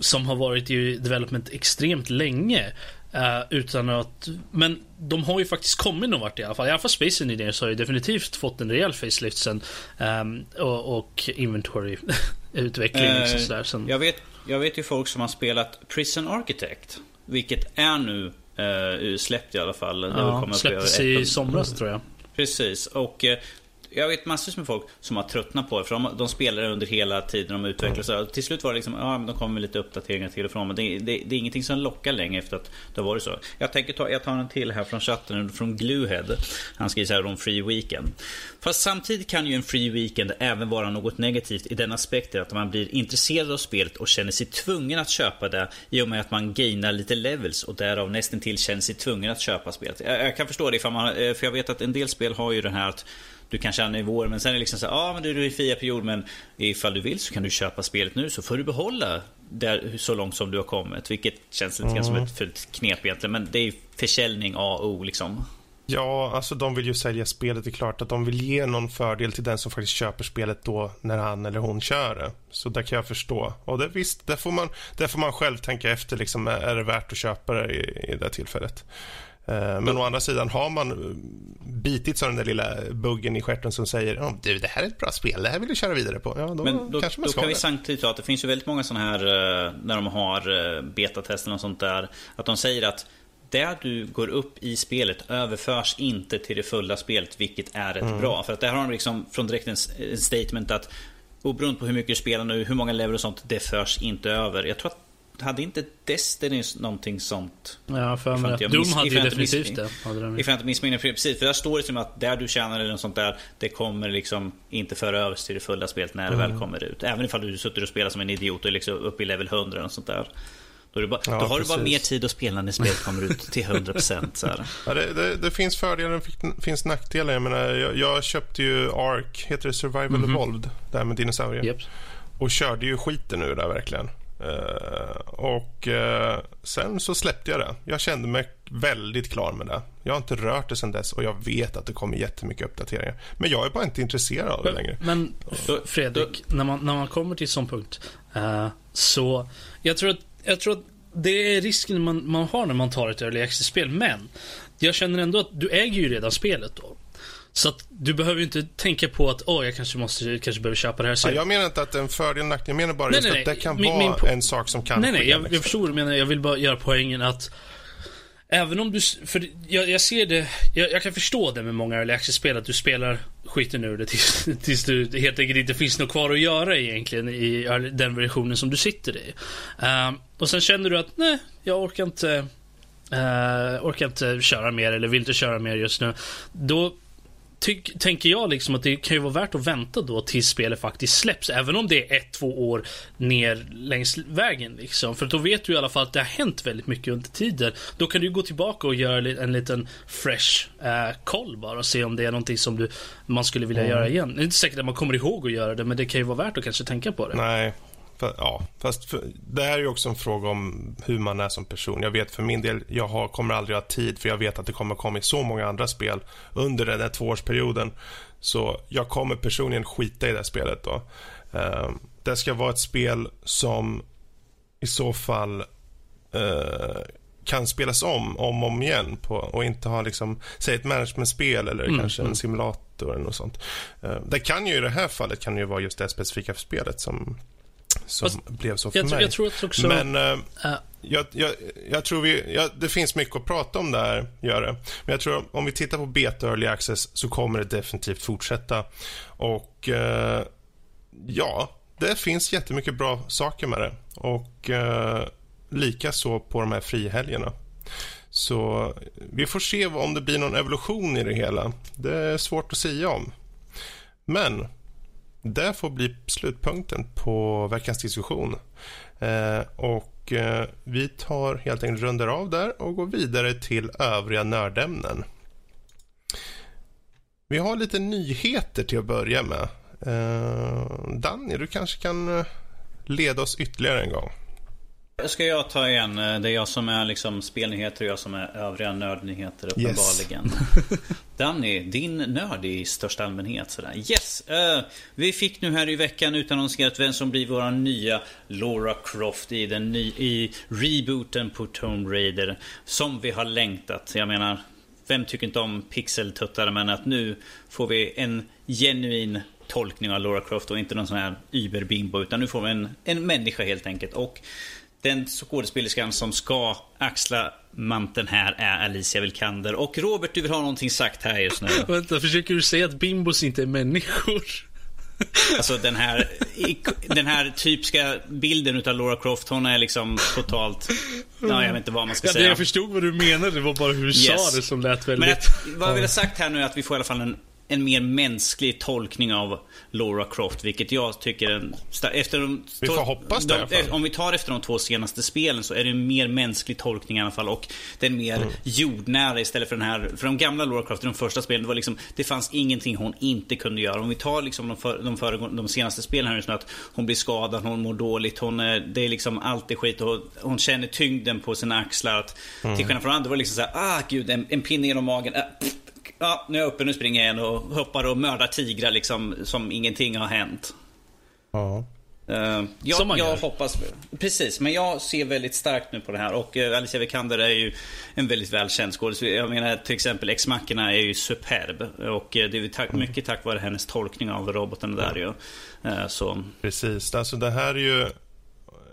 som har varit i development extremt länge. Uh, utan att, men de har ju faktiskt kommit någon vart i alla fall. I alla fall Space Engineers har ju definitivt fått en rejäl facelift sen. Um, och, och inventory [LAUGHS] utveckling. Uh, liksom sådär, sen. Jag, vet, jag vet ju folk som har spelat Prison Architect. Vilket är nu uh, släppt i alla fall. Ja, släpptes i somras tror jag. Precis. Och jag vet massor med folk som har tröttnat på det. För de, de spelar under hela tiden de utvecklas. Mm. Till slut var det liksom, ja de kommer med lite uppdateringar till och från. Men det, det, det, är ingenting som lockar längre efter att det har varit så. Jag tänker ta, jag tar en till här från chatten, från Gluehead. Han skriver så här om Free Weekend. Fast samtidigt kan ju en Free Weekend även vara något negativt i den aspekten att man blir intresserad av spelet och känner sig tvungen att köpa det i och med att man gainar lite levels och därav nästan till känner sig tvungen att köpa spelet. Jag, jag kan förstå det ifall man, eh, för jag vet att en del spel har ju den här att du kan tjäna nivåer men sen är det liksom så ja ah, men du är i fria period men ifall du vill så kan du köpa spelet nu så får du behålla där, så långt som du har kommit. Vilket känns lite mm. som ett fult knep egentligen men det är försäljning A och O liksom. Ja, alltså de vill ju sälja spelet. Det är klart att de vill ge någon fördel till den som faktiskt köper spelet då när han eller hon kör det. Så det kan jag förstå. Och det, visst, där får man, där får man själv tänka efter. Liksom, är det värt att köpa det i, i det tillfället? Eh, men å andra sidan, har man bitits av den där lilla buggen i stjärten som säger oh, du, det här är ett bra spel, det här vill du köra vidare på. Ja, då, Men då, kanske man ska då kan vi samtidigt ta att det finns ju väldigt många sådana här, eh, när de har eh, betatester och sånt där, att de säger att det du går upp i spelet överförs inte till det fulla spelet, vilket är rätt mm. bra. För att där har de liksom från direkt en statement att oberoende på hur mycket du spelar nu, hur många level och sånt, det förs inte över. Jag tror att hade inte Destiny någonting sånt? Ja, för mig. Doom hade ju definitivt det. Ifall jag inte missminner precis. För där står det som att där du tjänar eller något sånt där, det kommer liksom inte föra över till det fulla spelet när det mm. väl kommer ut. Även ifall du sitter och spelar som en idiot och liksom uppe i level 100 och sånt där. Då, bara, ja, då har precis. du bara mer tid att spela när spelet kommer ut till 100%. Så ja, det, det, det, finns fördelar och det finns nackdelar. Jag, menar, jag, jag köpte ju Ark, heter det Survival mm -hmm. Evolved, det här med dinosaurier. Yep. Och körde ju skiten ur det verkligen. Uh, och uh, sen så släppte jag det. Jag kände mig väldigt klar med det. Jag har inte rört det sen dess och jag vet att det kommer jättemycket uppdateringar. Men jag är bara inte intresserad av det längre. Men Fredrik, när man, när man kommer till sån punkt uh, så jag tror att, jag tror att det är risken man, man har när man tar ett early access-spel. Men jag känner ändå att du äger ju redan spelet då. Så att du behöver ju inte tänka på att åh, jag kanske måste, kanske behöver köpa det här. Ja, jag menar inte att det är en fördel nackdel. Jag menar bara nej, just nej, att det kan min, vara min en sak som kan Nej, nej, jag, liksom. jag förstår vad du menar. Jag vill bara göra poängen att Även om du, för jag, jag ser det, jag, jag, kan förstå det med många early access-spel att du spelar skiten ur det tills, [LAUGHS] tills du helt enkelt inte finns något kvar att göra egentligen i den versionen som du sitter i. Um, och sen känner du att nej, jag orkar inte, uh, orkar inte köra mer eller vill inte köra mer just nu. Då tyck, tänker jag liksom att det kan ju vara värt att vänta då tills spelet faktiskt släpps. Även om det är ett, två år ner längs vägen. Liksom. För då vet du i alla fall att det har hänt väldigt mycket under tiden. Då kan du gå tillbaka och göra en liten fresh eh, koll bara och se om det är någonting som du, man skulle vilja mm. göra igen. Det är inte säkert att man kommer ihåg att göra det, men det kan ju vara värt att kanske tänka på det. Nej, ja, fast för, det här är ju också en fråga om hur man är som person. Jag vet för min del, jag har, kommer aldrig ha tid för jag vet att det kommer komma så många andra spel under den här tvåårsperioden. Så jag kommer personligen skita i det spelet då. Uh, det ska vara ett spel som i så fall uh, kan spelas om, om och om igen på, och inte ha liksom, säg ett managementspel eller mm, kanske en mm. simulator eller något sånt. Uh, det kan ju i det här fallet kan ju vara just det specifika spelet som som Fast, blev så för jag, mig. Jag tror också... Men äh, uh. jag, jag, jag, tror vi... Jag, det finns mycket att prata om där, gör det. Men jag tror om vi tittar på beta early access så kommer det definitivt fortsätta. Och äh, ja, det finns jättemycket bra saker med det. Och äh, lika så på de här frihelgerna. Så vi får se om det blir någon evolution i det hela. Det är svårt att säga om. Men det får bli slutpunkten på veckans diskussion. Eh, och eh, Vi tar helt enkelt runder av där och går vidare till övriga nördämnen. Vi har lite nyheter till att börja med. Eh, Danny, du kanske kan eh, leda oss ytterligare en gång. Ska jag ta igen? Det är jag som är liksom spelnyheter och jag som är övriga nördnyheter uppenbarligen. Yes. [LAUGHS] Danny, din nörd i största allmänhet sådär. Yes! Uh, vi fick nu här i veckan utannonserat vem som blir vår nya Laura Croft i den ny, i rebooten på Tomb Raider. Som vi har längtat. Jag menar, vem tycker inte om pixeltuttar men att nu får vi en genuin tolkning av Laura Croft och inte någon sån här überbimbo utan nu får vi en, en människa helt enkelt. Och den skådespelerskan som ska axla manteln här är Alicia Vikander. Och Robert, du vill ha någonting sagt här just nu. [LAUGHS] Vänta, försöker du säga att bimbos inte är människor? [LAUGHS] Alltså den här, den här typiska bilden utav Laura Croft, hon är liksom totalt... Ja, jag vet inte vad man ska Ja, säga. jag förstod vad du menade, det var bara hur du Yes. sa det som lät väldigt... Men att, vad jag vill ha sagt här nu är att vi får i alla fall en, en mer mänsklig tolkning av Laura Croft, vilket jag tycker en... Efter de, Vi får hoppas det fall. Om vi tar efter de två senaste spelen så är det en mer mänsklig tolkning i alla fall och den mer Mm. jordnära istället för den här... För de gamla Laura Croft i de första spelen, det var liksom... Det fanns ingenting hon inte kunde göra. Om vi tar liksom de, för, de, föregående, de senaste spelen här nu så att hon blir skadad, hon mår dåligt, hon... är- Det är liksom alltid skit och hon känner tyngden på sina axlar. Att, Mm. Till skillnad från andra var det liksom såhär, ah gud, en, en pinne genom magen. Äh, pff, Ja, nu är jag uppe, nu springer jag igen och hoppar och mördar tigrar liksom som ingenting har hänt. Ja. Uh, jag Som man jag gör. hoppas... Precis, men jag ser väldigt starkt nu på det här. Och uh, Alicia Vikander är ju en väldigt välkänd skådespelare. Jag menar till exempel Ex-Machina är ju superb. Och uh, det är tack, mycket tack vare hennes tolkning av roboten där ju. Uh, så... Precis. Alltså det här är ju...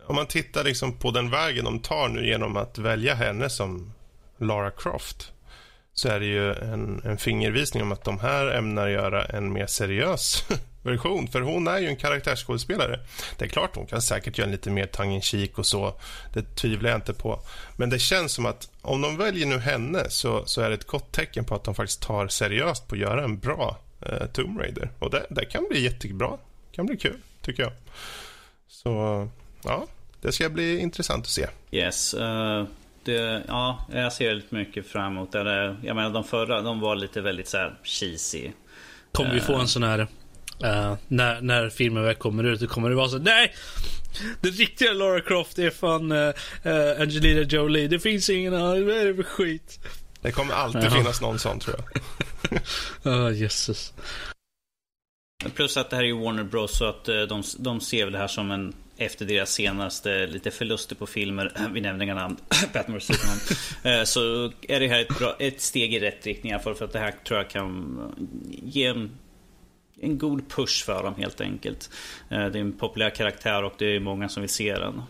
Om man tittar liksom på den vägen de tar nu genom att välja henne som Lara Croft så är det ju en, en fingervisning om att de här ämnar göra en mer seriös [LAUGHS] version. För hon är ju en karaktärsskådespelare. Det är klart hon kan säkert göra lite mer tongue och så. Det tvivlar jag inte på. Men det känns som att om de väljer nu henne så, så är det ett gott tecken på att de faktiskt tar seriöst på att göra en bra eh, Tomb Raider. Och det, det kan bli jättebra. Det kan bli kul, tycker jag. Så, ja. Det ska bli intressant att se. Yes. Uh, det, ja, jag ser väldigt mycket fram emot det. Jag menar de förra, de var lite väldigt så här cheesy. Kommer vi få en sån här... eh, när, när filmen väl kommer ut, då kommer det vara så Nej! Den riktiga Lara Croft är fan uh, Angelina Jolie. Det finns ingen annan. Vad är det för skit? Det kommer alltid Jaha. finnas någon sån, tror jag. [LAUGHS] Ah, jösses. Plus att det här är ju Warner Bros så att eh, de, de ser väl det här som en efter deras senaste lite förluster på filmer, [CLEARS THROAT] vi nämner inga namn, [CLEARS THROAT] Batman vs Superman. [LAUGHS] eh, så är det här ett, bra, ett steg i rätt riktning i alla fall för att det här tror jag kan ge en, en god push för dem helt enkelt. Eh, det är en populär karaktär och det är många som vill se den.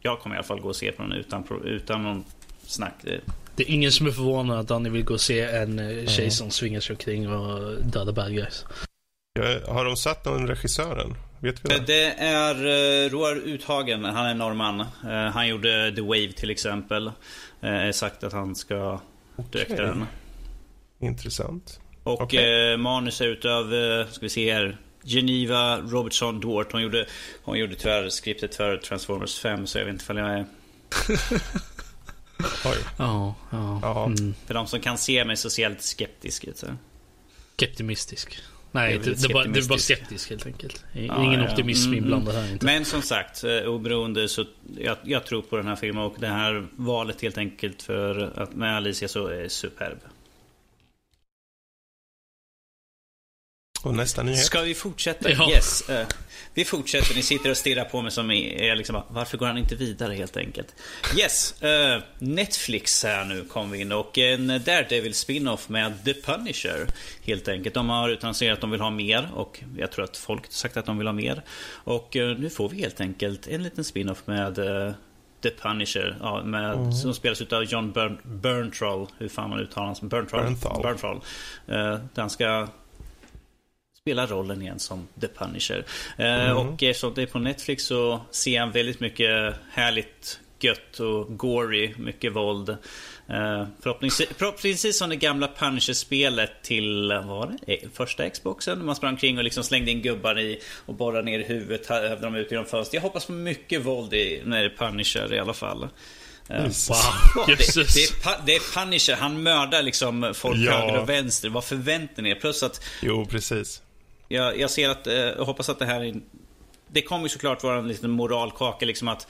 Jag kommer i alla fall gå och se på den utan, utan någon snack. Det- Det är ingen som är förvånad att Danny vill gå och se en eh, tjej som svingar sig omkring och dödar bad guys. Jag, har de satt någon regissören? Vet vi det? Det är uh, Roar Uthagen, han är norrman. Eh, han gjorde The Wave till exempel. Är sagt att han ska direkta Okej. den. Intressant. Och eh, manus är utav, ska vi se här, Geneva Robertson Dwart. Hon gjorde, hon gjorde tyvärr skriptet för Transformers 5 så jag vet inte ifall jag är... [LAUGHS] Oj. Ja, ja. Ja. Mm. För de som kan se mig så ser jag lite skeptisk ut. Så. Skeptimistisk. Nej, det, det, är bara, det skeptisk helt enkelt. Ingen ja. optimism Mm, inblandad här inte. Men som sagt, eh, oberoende så jag, jag tror på den här filmen och det här valet helt enkelt för att med Alicia så är superb. Och nästa nyhet. Ska vi fortsätta? Ja. Yes. eh, vi fortsätter. Ni sitter och stirrar på mig som är är liksom varför går han inte vidare helt enkelt? Yes. eh, Netflix här nu kom vi in och en Daredevil spin-off med The Punisher. Helt enkelt. De har utannonserat att de vill ha mer och jag tror att folk har sagt att de vill ha mer. Och eh, nu får vi helt enkelt en liten spin-off med The Punisher. Ja, med, Som spelas av John Burn, Bernthal. Hur fan man uttalar hans Bernthal. Bernthal. Bernthal. Där han ska spela rollen igen som The Punisher. Eh, Och eftersom det är på Netflix så ser han väldigt mycket härligt gött och gory, mycket våld. Eh, förhoppningsvis, förhoppningsvis som det gamla Punisher-spelet till, vad var det? Eh, Första Xboxen? Man sprang omkring och liksom slängde in gubbar i och borrade ner huvudet, hävde dem ut genom fönstret. Jag hoppas på mycket våld i, när det är Punisher i alla fall. Eh, Jesus. [LAUGHS] Wow, Ja, det, det, är, det är Punisher, han mördar liksom folk Ja. höger och vänster. Vad förväntar ni er? Plus att Jo, precis. Jag, jag ser att, eh, jag hoppas att det här är... Det kommer såklart vara en liten moralkaka liksom att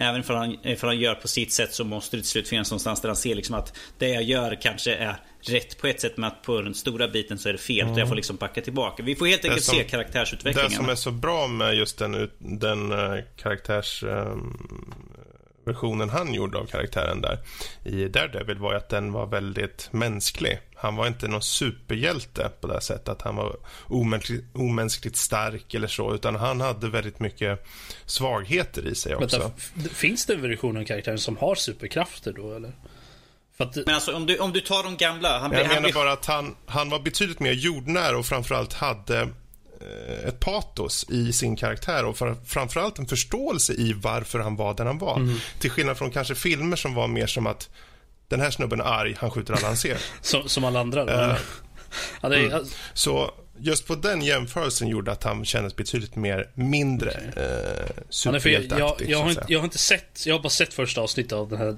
Även ifall han, ifall han gör på sitt sätt så måste det till slut finnas någonstans där han ser liksom att Det jag gör kanske är rätt på ett sätt men att på den stora biten så är det fel. Så jag får liksom backa tillbaka. Vi får helt enkelt som- se Det karaktärsutvecklingen. som är så bra med just den, den uh, karaktärsversionen versionen han gjorde av karaktären där i Daredevil var ju att den var väldigt mänsklig. Han var inte någon superhjälte på det sättet att han var omänskligt, omänskligt stark eller så, utan han hade väldigt mycket svagheter i sig också. Vänta, finns det en version av karaktären som har superkrafter då, eller? Att... Men alltså om du, om du tar de gamla. Han, jag han menar bara att han, han var betydligt mer jordnära och framförallt hade ett patos i sin karaktär och för, framförallt en förståelse i varför han var den han var. Mm. Till skillnad från kanske filmer som var mer som att den här snubben är arg, han skjuter alla han ser. [LAUGHS] som, som alla andra? Uh, ja, är, mm. Så just på den jämförelsen gjorde att han kändes betydligt mer mindre okay. eh, superhjälteaktig. Jag, jag, jag, har inte, jag har inte sett, jag har bara sett första avsnittet av den här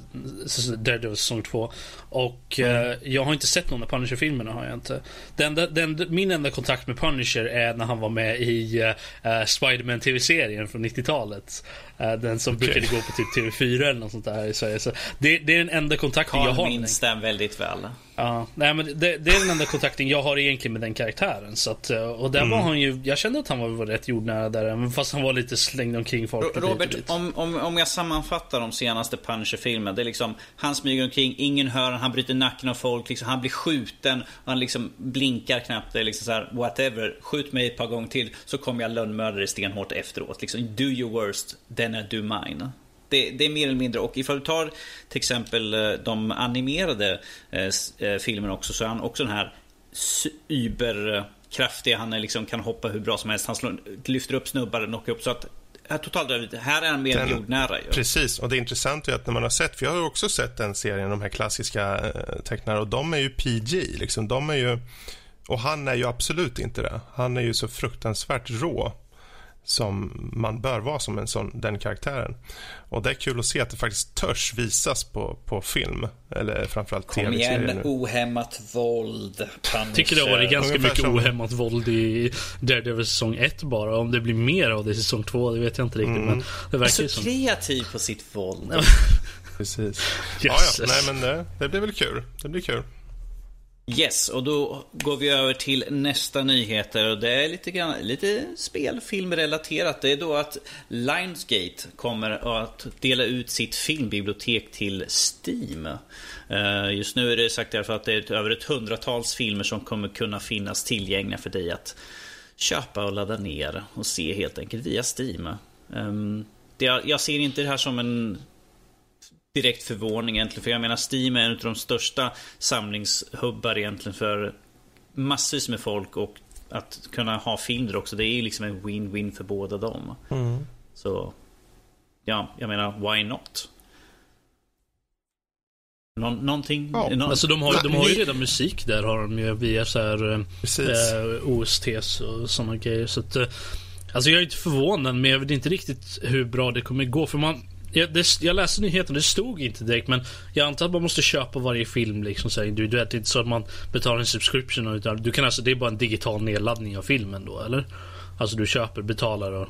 Daredevil säsong 2. Och mm. eh, jag har inte sett någon av Punisher-filmerna har jag inte. Den, den, min enda kontakt med Punisher är när han var med i eh, Spiderman TV-serien från 90-talet. Eh, den som okay. brukade gå på typ TV4 eller något sånt där i Sverige. Så det, det är den enda kontakten Carl jag har. minns den väldigt väl. Ja, nej, men det, det, är den enda kontakten jag har egentligen med den karaktären. Så att, eh, och där mm. var han ju, jag kände att han var, rätt jordnära där, fast han var lite slängd omkring folk. Robert, om, om, om jag sammanfattar de senaste Punisher-filmerna. Det är liksom, han smyger omkring, ingen hör han bryter nacken av folk, liksom, han blir skjuten, han liksom blinkar knappt. Det är liksom så här, whatever, skjut mig ett par gånger till så kommer jag lönnmörda dig stenhårt efteråt. Liksom, do your worst, then I do mine. Det, det, är mer eller mindre. Och ifall du tar till exempel eh, de animerade eh, eh, filmerna också så är han också den här überkraftiga. Han är liksom, kan hoppa hur bra som helst. Han slår, lyfter upp snubbar och knockar upp. Så att totalt här är han mer den, jordnära. Ju. Precis, och det intressanta är att när man har sett, för jag har också sett den serien, de här klassiska eh, tecknarna, och de är ju PG. Liksom, de är ju, och han är ju absolut inte det. Han är ju så fruktansvärt rå som man bör vara som en sån, den karaktären. Och det är kul att se att det faktiskt törs visas på, på film. Eller framförallt tv-serier. Kom igen, ohämmat våld. Jag tycker det har varit ganska Ungefär mycket som... ohämmat våld i Daredevil säsong 1 bara. Om det blir mer av det i säsong 2, det vet jag inte riktigt. Mm. Men det verkar så som... kreativ på sitt våld. [LAUGHS] Precis. Ja, ja. Nej, men det, det blir väl kul. Det blir kul. Yes, och då går vi över till nästa nyheter och det är lite, grann, lite spelfilmrelaterat. Det är då att Lionsgate kommer att dela ut sitt filmbibliotek till Steam. Eh, just nu är det sagt därför att det är över ett hundratals filmer som kommer kunna finnas tillgängliga för dig att köpa och ladda ner och se helt enkelt via Steam. Ehm, jag ser inte det här som en direkt förvåning egentligen. För jag menar Steam är en av de största samlingshubbar egentligen för massvis med folk och att kunna ha film där också. Det är ju liksom en win-win för båda dem. Mm. Så ja, jag menar why not? Nå någonting? Ja. Någon... Alltså de har, de har ju redan musik där har de ju via så här eh, OSTs och sådana grejer. Så att, eh, alltså jag är inte förvånad men jag vet inte riktigt hur bra det kommer gå. För man, jag, det, jag läste nyheten, det stod inte direkt men jag antar att man måste köpa varje film liksom så individuellt. Det är inte så att man betalar en subscription utan du kan alltså, det är bara en digital nedladdning av filmen då eller? Alltså du köper, betalar och...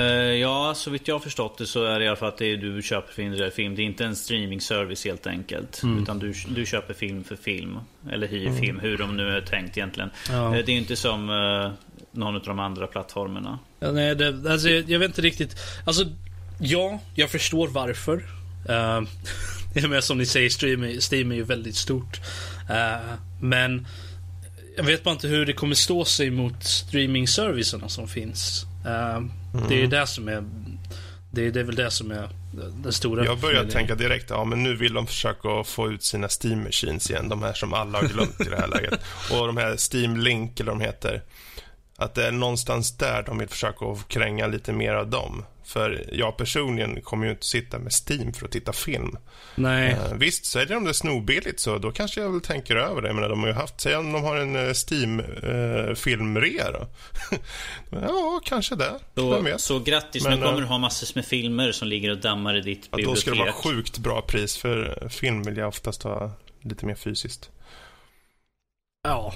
Uh, ja, så vitt jag har förstått det så är det i alla fall att det är du köper för individuell film. Det är inte en streaming service helt enkelt. Mm. Utan du, du köper film för film. Eller hyr mm. film, hur de nu är tänkt egentligen. Ja. Uh, det är inte som uh, någon av de andra plattformarna. Ja, nej, det, alltså, jag, jag vet inte riktigt. Alltså Ja, jag förstår varför. [LAUGHS] Uh, men som ni säger, Steam, Steam är ju väldigt stort. Uh, men jag vet bara inte hur det kommer stå sig mot streaming-servicerna som finns. Uh, mm. Det är det som är det, det är väl det som är den stora... Jag börjar tänka direkt, ja men nu vill de försöka få ut sina Steam Machines igen. De här som alla har glömt i det här läget. [LAUGHS] Och de här Steam Link, eller de heter. Att det är någonstans där de vill försöka kränga lite mer av dem. För jag personligen kommer ju inte sitta med Steam för att titta film. Nej. Uh, visst, säljer de det snorbilligt så då kanske jag väl tänker över det. Menar, de har ju haft, säg om de har en Steam-filmrea uh, då. [LAUGHS] ja, kanske det. Så, så grattis, Men, nu kommer du ha massor med filmer som ligger och dammar i ditt ja, bibliotek. Då ska det vara sjukt bra pris för film vill jag oftast ha lite mer fysiskt. Ja.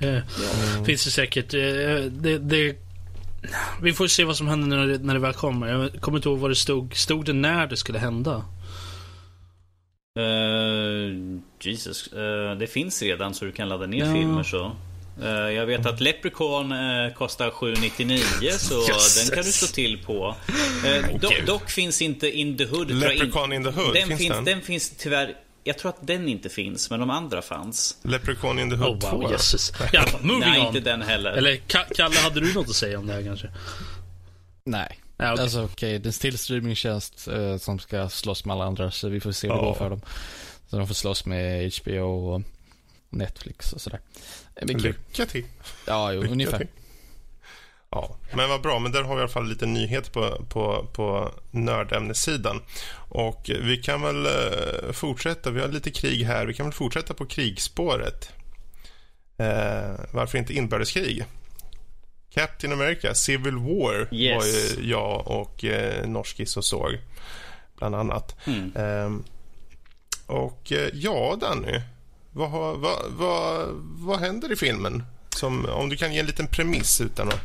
Mm. Finns det säkert. det, det vi får se vad som händer när det, när det väl kommer. Jag kommer inte ihåg vad det stod. Stod det när det skulle hända? Uh, Jesus. Uh, det finns redan så du kan ladda ner ja. filmer så. Eh, jag vet att Leprechaun eh, kostar 799 så [LAUGHS] Jösses. den kan du slå till på. Eh, do, dock finns inte In the Hood. Leprechaun in the Hood, den finns finns, den? den finns tyvärr. Jag tror att den inte finns, men de andra fanns. Leprechaun in the Hood Oh 2. wow, jösses. I alla fall, moving Nej, on. inte den heller. Eller Ka- Kalle, hade du något att säga om det här kanske? Nej. Ja, okej. Alltså okej, det är en till streamingtjänst eh, som ska slåss med alla andra så vi får se hur det Ja. går för dem. Så de får slåss med HBO och Netflix och sådär. Kul. Lycka till. Ja, jo, Lycka ungefär. till. Ja, men vad bra. Men där har vi i alla fall lite nyhet på, på, på nördämnessidan. Och vi kan väl eh, fortsätta. Vi har lite krig här. Vi kan väl fortsätta på krigsspåret. Eh, varför inte inbördeskrig? Captain America, Civil War Yes. var ju jag och eh, Norskis och såg, bland annat. Mm. Ehm, och eh, ja, Danny. Vad, vad, vad, vad händer i filmen? Som, om du kan ge en liten premiss utan att...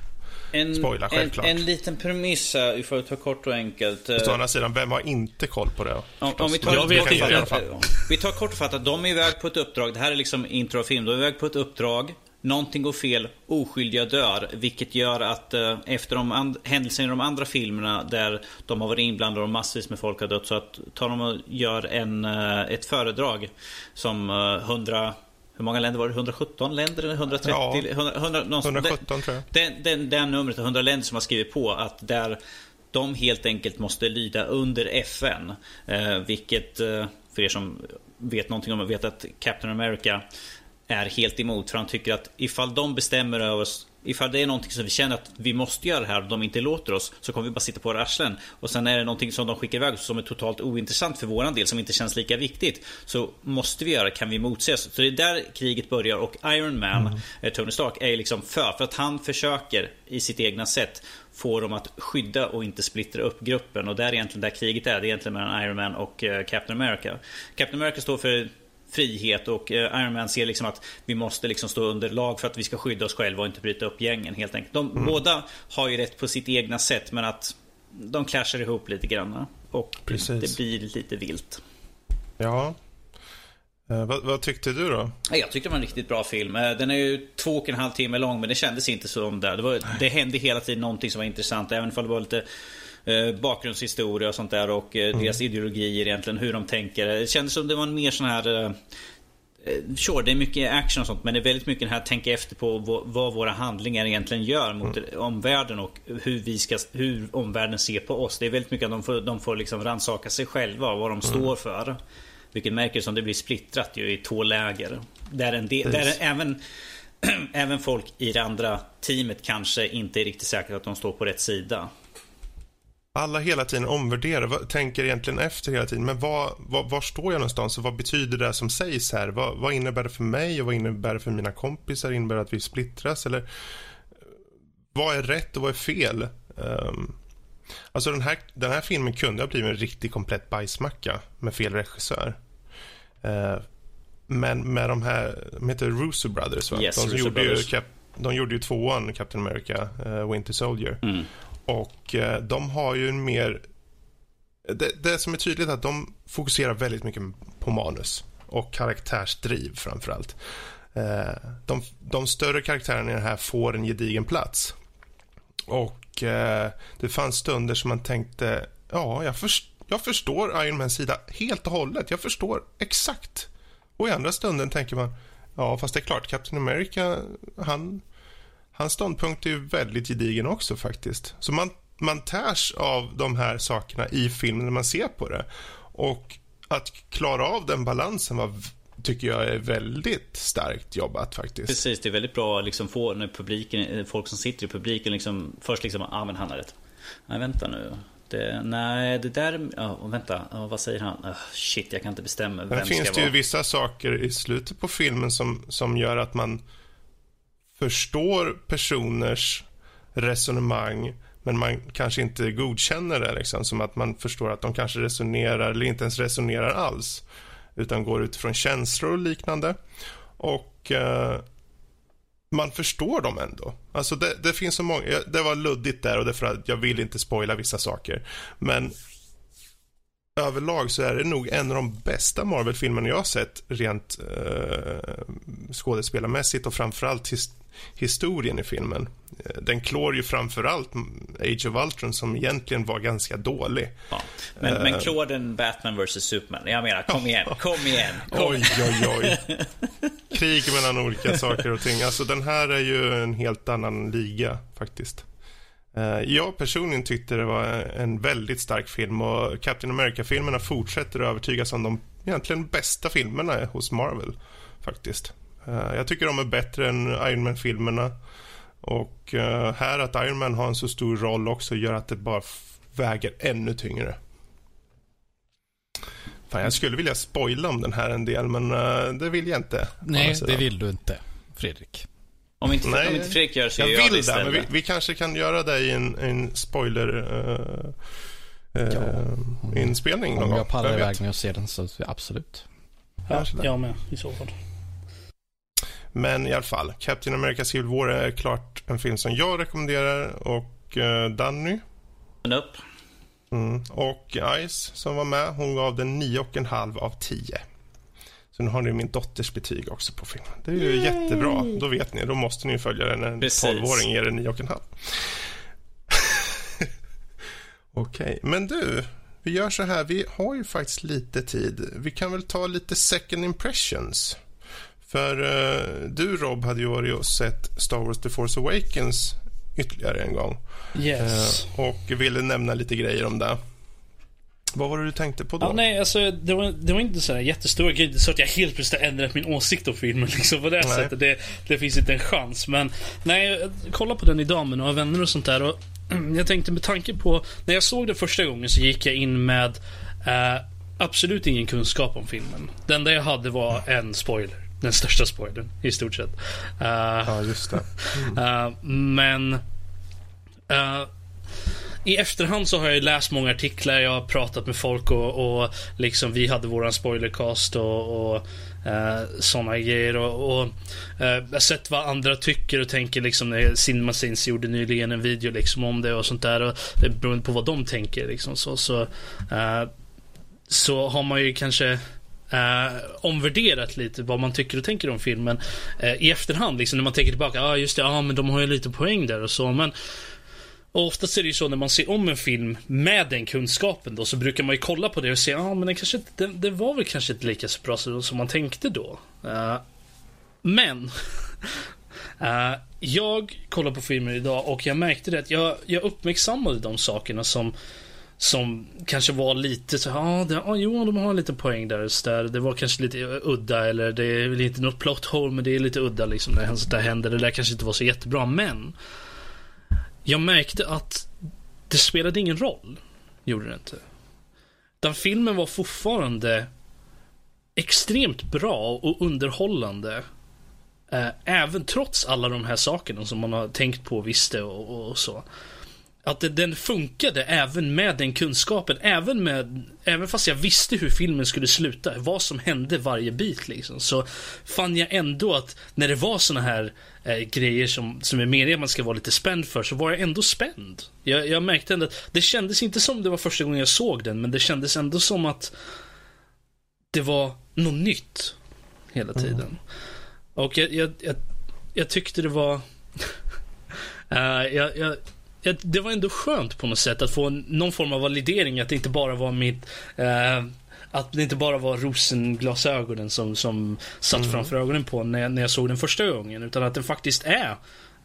En, Spoiler, en, självklart. en liten premiss här, för att ta kort och enkelt. Eh, Å andra sidan, vem har inte koll på det? Om, om vi tar Jag vet kort inte och i alla fattat- Vi tar kort och fattat. De är iväg på ett uppdrag. Det här är liksom film. De är iväg på ett uppdrag. Någonting går fel. Oskyldiga dör. Vilket gör att eh, efter de and- händelserna i de andra filmerna där de har varit inblandade och massvis med folk har dött. Så att tar de och gör en, eh, ett föredrag som eh, 100... Hur många länder var det? 117 länder? eller 130? Ja. 100, 100, någonstans- 117 tror jag. den, den, den numret, 100 länder som har skrivit på att där de helt enkelt måste lyda under FN. Eh, vilket, eh, för er som vet någonting om det, vet att Captain America är helt emot. För han tycker att ifall de bestämmer över oss Ifall det är någonting som vi känner att vi måste göra här och de inte låter oss så kommer vi bara sitta på våra arslen. Och sen är det någonting som de skickar iväg som är totalt ointressant för våran del som inte känns lika viktigt. Så måste vi göra kan vi motses. Så det är där kriget börjar och Iron Man, eh, Tony Stark, är liksom för. För att han försöker i sitt egna sätt få dem att skydda och inte splittra upp gruppen. Och där är egentligen där kriget är. Det är egentligen mellan Iron Man och eh, Captain America. Captain America står för frihet och eh, Iron Man ser liksom att vi måste liksom stå under lag för att vi ska skydda oss själva och inte bryta upp gängen helt enkelt. De båda har ju rätt på sitt egna sätt men att de clashar ihop lite grann. Och Precis. det blir lite vilt. Ja. Eh, vad, vad tyckte du då? Ja, Jag tyckte det var en riktigt bra film. Eh, Den är ju två och en halv timme lång men det kändes inte som där. Det, var, det hände hela tiden någonting som var intressant. Även om det var lite eh, bakgrundshistoria och sånt där och eh, deras ideologier egentligen. Hur de tänker. Det kändes som det var en mer sån här eh, Sure, det är mycket action och sånt men det är väldigt mycket den här tänka efter på vad, våra handlingar egentligen gör mot omvärlden och hur, vi ska, hur omvärlden ser på oss. Det är väldigt mycket att de får, de får liksom rannsaka sig själva och vad de står för. Vilket märker som det blir splittrat ju i två läger. Där, en del, där även, [CLEARS THROAT] även folk i det andra teamet kanske inte är riktigt säkra att de står på rätt sida. Alla hela tiden omvärderar, tänker egentligen efter hela tiden. Men vad, vad, var står jag någonstans och vad betyder det som sägs här? Vad, vad innebär det för mig och vad innebär det för mina kompisar? Innebär det att vi splittras? Eller vad är rätt och vad är fel? Um, alltså den här, den här filmen kunde ha blivit en riktigt komplett bajsmacka med fel regissör. Eh, men med de här, de heter Russo Brothers va? Yes, de, Russo gjorde ju, Brothers. Cap, de gjorde ju tvåan, Captain America, eh, Winter Soldier. Mm. Och eh, de har ju en mer... Det, det som är tydligt är att de fokuserar väldigt mycket på manus och karaktärsdriv framför allt. Eh, de, de större karaktärerna i den här får en gedigen plats. Och eh, det fanns stunder som man tänkte, ja, jag, först, jag förstår Iron Mans sida helt och hållet. Jag förstår exakt. Och i andra stunden tänker man, ja, fast det är klart, Captain America, han, hans ståndpunkt är ju väldigt gedigen också faktiskt. Så man, man tärs av de här sakerna i filmen när man ser på det. Och att klara av den balansen var, tycker jag är väldigt starkt jobbat faktiskt. Precis, det är väldigt bra att liksom få när publiken, folk som sitter i publiken liksom först liksom, ja ah, men han har rätt. Nej vänta nu. Det, nej det där, ja vänta, ja, vad säger han? Oh, shit jag kan inte bestämma vem Sen finns ska det ju vara. vissa saker i slutet på filmen som, som gör att man förstår personers resonemang men man kanske inte godkänner det. Liksom, som att man förstår att de kanske resonerar eller inte ens resonerar alls utan går utifrån känslor och liknande. Och eh, man förstår dem ändå. Alltså det, det finns så många, det var luddigt där och därför att jag vill inte spoila vissa saker. Men överlag så är det nog en av de bästa Marvel-filmerna jag har sett rent eh, skådespelarmässigt och framförallt his historien i filmen. Eh, den klår ju framförallt Age of Ultron som egentligen var ganska dålig. Ja. Men, uh, men klår den Batman vs Superman? Jag menar, kom igen, [LAUGHS] kom igen. Kom. Oj, oj, oj. [LAUGHS] Krig mellan olika saker och ting. Alltså den här är ju en helt annan liga faktiskt. Uh, jag personligen tyckte det var en väldigt stark film och Captain America-filmerna fortsätter att övertyga som de egentligen bästa filmerna hos Marvel faktiskt. Uh, jag tycker de är bättre än Iron Man-filmerna. Och uh, här att Iron Man har en så stor roll också gör att det bara väger ännu tyngre. Fan, jag skulle vilja spoila om den här en del, men uh, det vill jag inte. Nej, det vill du inte, Fredrik. Om inte, Nej, om inte Fredrik gör så jag, jag vill det, men vi, vi, kanske kan göra det i en, en spoiler uh, ja. inspelning Om jag pallar iväg med att se den så absolut. Ja, jag med i så fall. Men i alla fall, Captain America Civil War är klart en film som jag rekommenderar och uh, Danny. upp. Mm. Och Ice som var med, hon gav den 9,5 av 10. Så nu har ni min dotters betyg också på filmen. Det är ju Yay! jättebra. Då vet ni, då måste ni följa den när en 12-åring ger den 9,5. [LAUGHS] Okej, okay. men du. Vi gör så här, vi har ju faktiskt lite tid. Vi kan väl ta lite second impressions. För uh, du Rob hade ju varit och sett Star Wars The Force Awakens ytterligare en gång. Yes. Uh, och ville nämna lite grejer om det. Vad var det du tänkte på då? Ja, nej, alltså, det, var, det var inte så här jättestora grejer. Så att jag helt plötsligt ändrat min åsikt om filmen. [LAUGHS] Liksom, på det nej. sättet. Det, det finns inte en chans. Men nej, jag kollade på den idag med några vänner och sånt där. Och [CLEARS THROAT] jag tänkte med tanke på, när jag såg det första gången så gick jag in med uh, absolut ingen kunskap om filmen. Det enda jag hade var en spoiler den största spoilern i stort sett. Uh, ja, just det. Mm. Uh, [LAUGHS] men uh, i efterhand så har jag läst många artiklar, jag har pratat med folk och, och liksom vi hade våran spoilercast och, och uh, sådana grejer. Och, och jag har sett vad andra tycker och tänker liksom. Cinema Sins gjorde nyligen en video liksom om det och sånt där. Och det beror på vad de tänker liksom. Så, så, så har man ju kanske eh, omvärderat lite vad man tycker och tänker om filmen eh, i efterhand. Liksom, när man tänker tillbaka. Ja, ah, just det. Ja, ah, men de har ju lite poäng där och så. Men och oftast är det ju så när man ser om en film med den kunskapen då så brukar man ju kolla på det och säga ja ah, men den kanske den, den var väl kanske inte lika så bra som man tänkte då. Eh, men [LAUGHS] eh, jag kollar på filmen idag och jag märkte det att jag, jag uppmärksammade de sakerna som som kanske var lite så ja, ah, det, ja jo, de har lite poäng där, där. Det var kanske lite eh, udda eller det är väl inte något plot hole, men det är lite udda liksom när sånt där händer. Det där kanske inte var så jättebra, men jag märkte att det spelade ingen roll. Gjorde det inte. Den filmen var fortfarande extremt bra och underhållande. Eh, även trots alla de här sakerna som man har tänkt på, visste och, och så att den funkade även med den kunskapen. Även, med, även fast jag visste hur filmen skulle sluta. Vad som hände varje bit liksom. Så fann jag ändå att när det var såna här eh, grejer som, som är meningen man ska vara lite spänd för. Så var jag ändå spänd. Jag, jag märkte ändå att det kändes inte som det var första gången jag såg den. Men det kändes ändå som att det var något nytt. Hela mm. tiden. Mm. Och jag, jag, jag, jag tyckte det var... uh, [LAUGHS] jag, jag det var ändå skönt på något sätt att få någon form av validering. Att det inte bara var mitt... Eh, att det inte bara var rosenglasögonen som, som satt mm. framför ögonen på när jag, när jag såg den första gången. Utan att den faktiskt är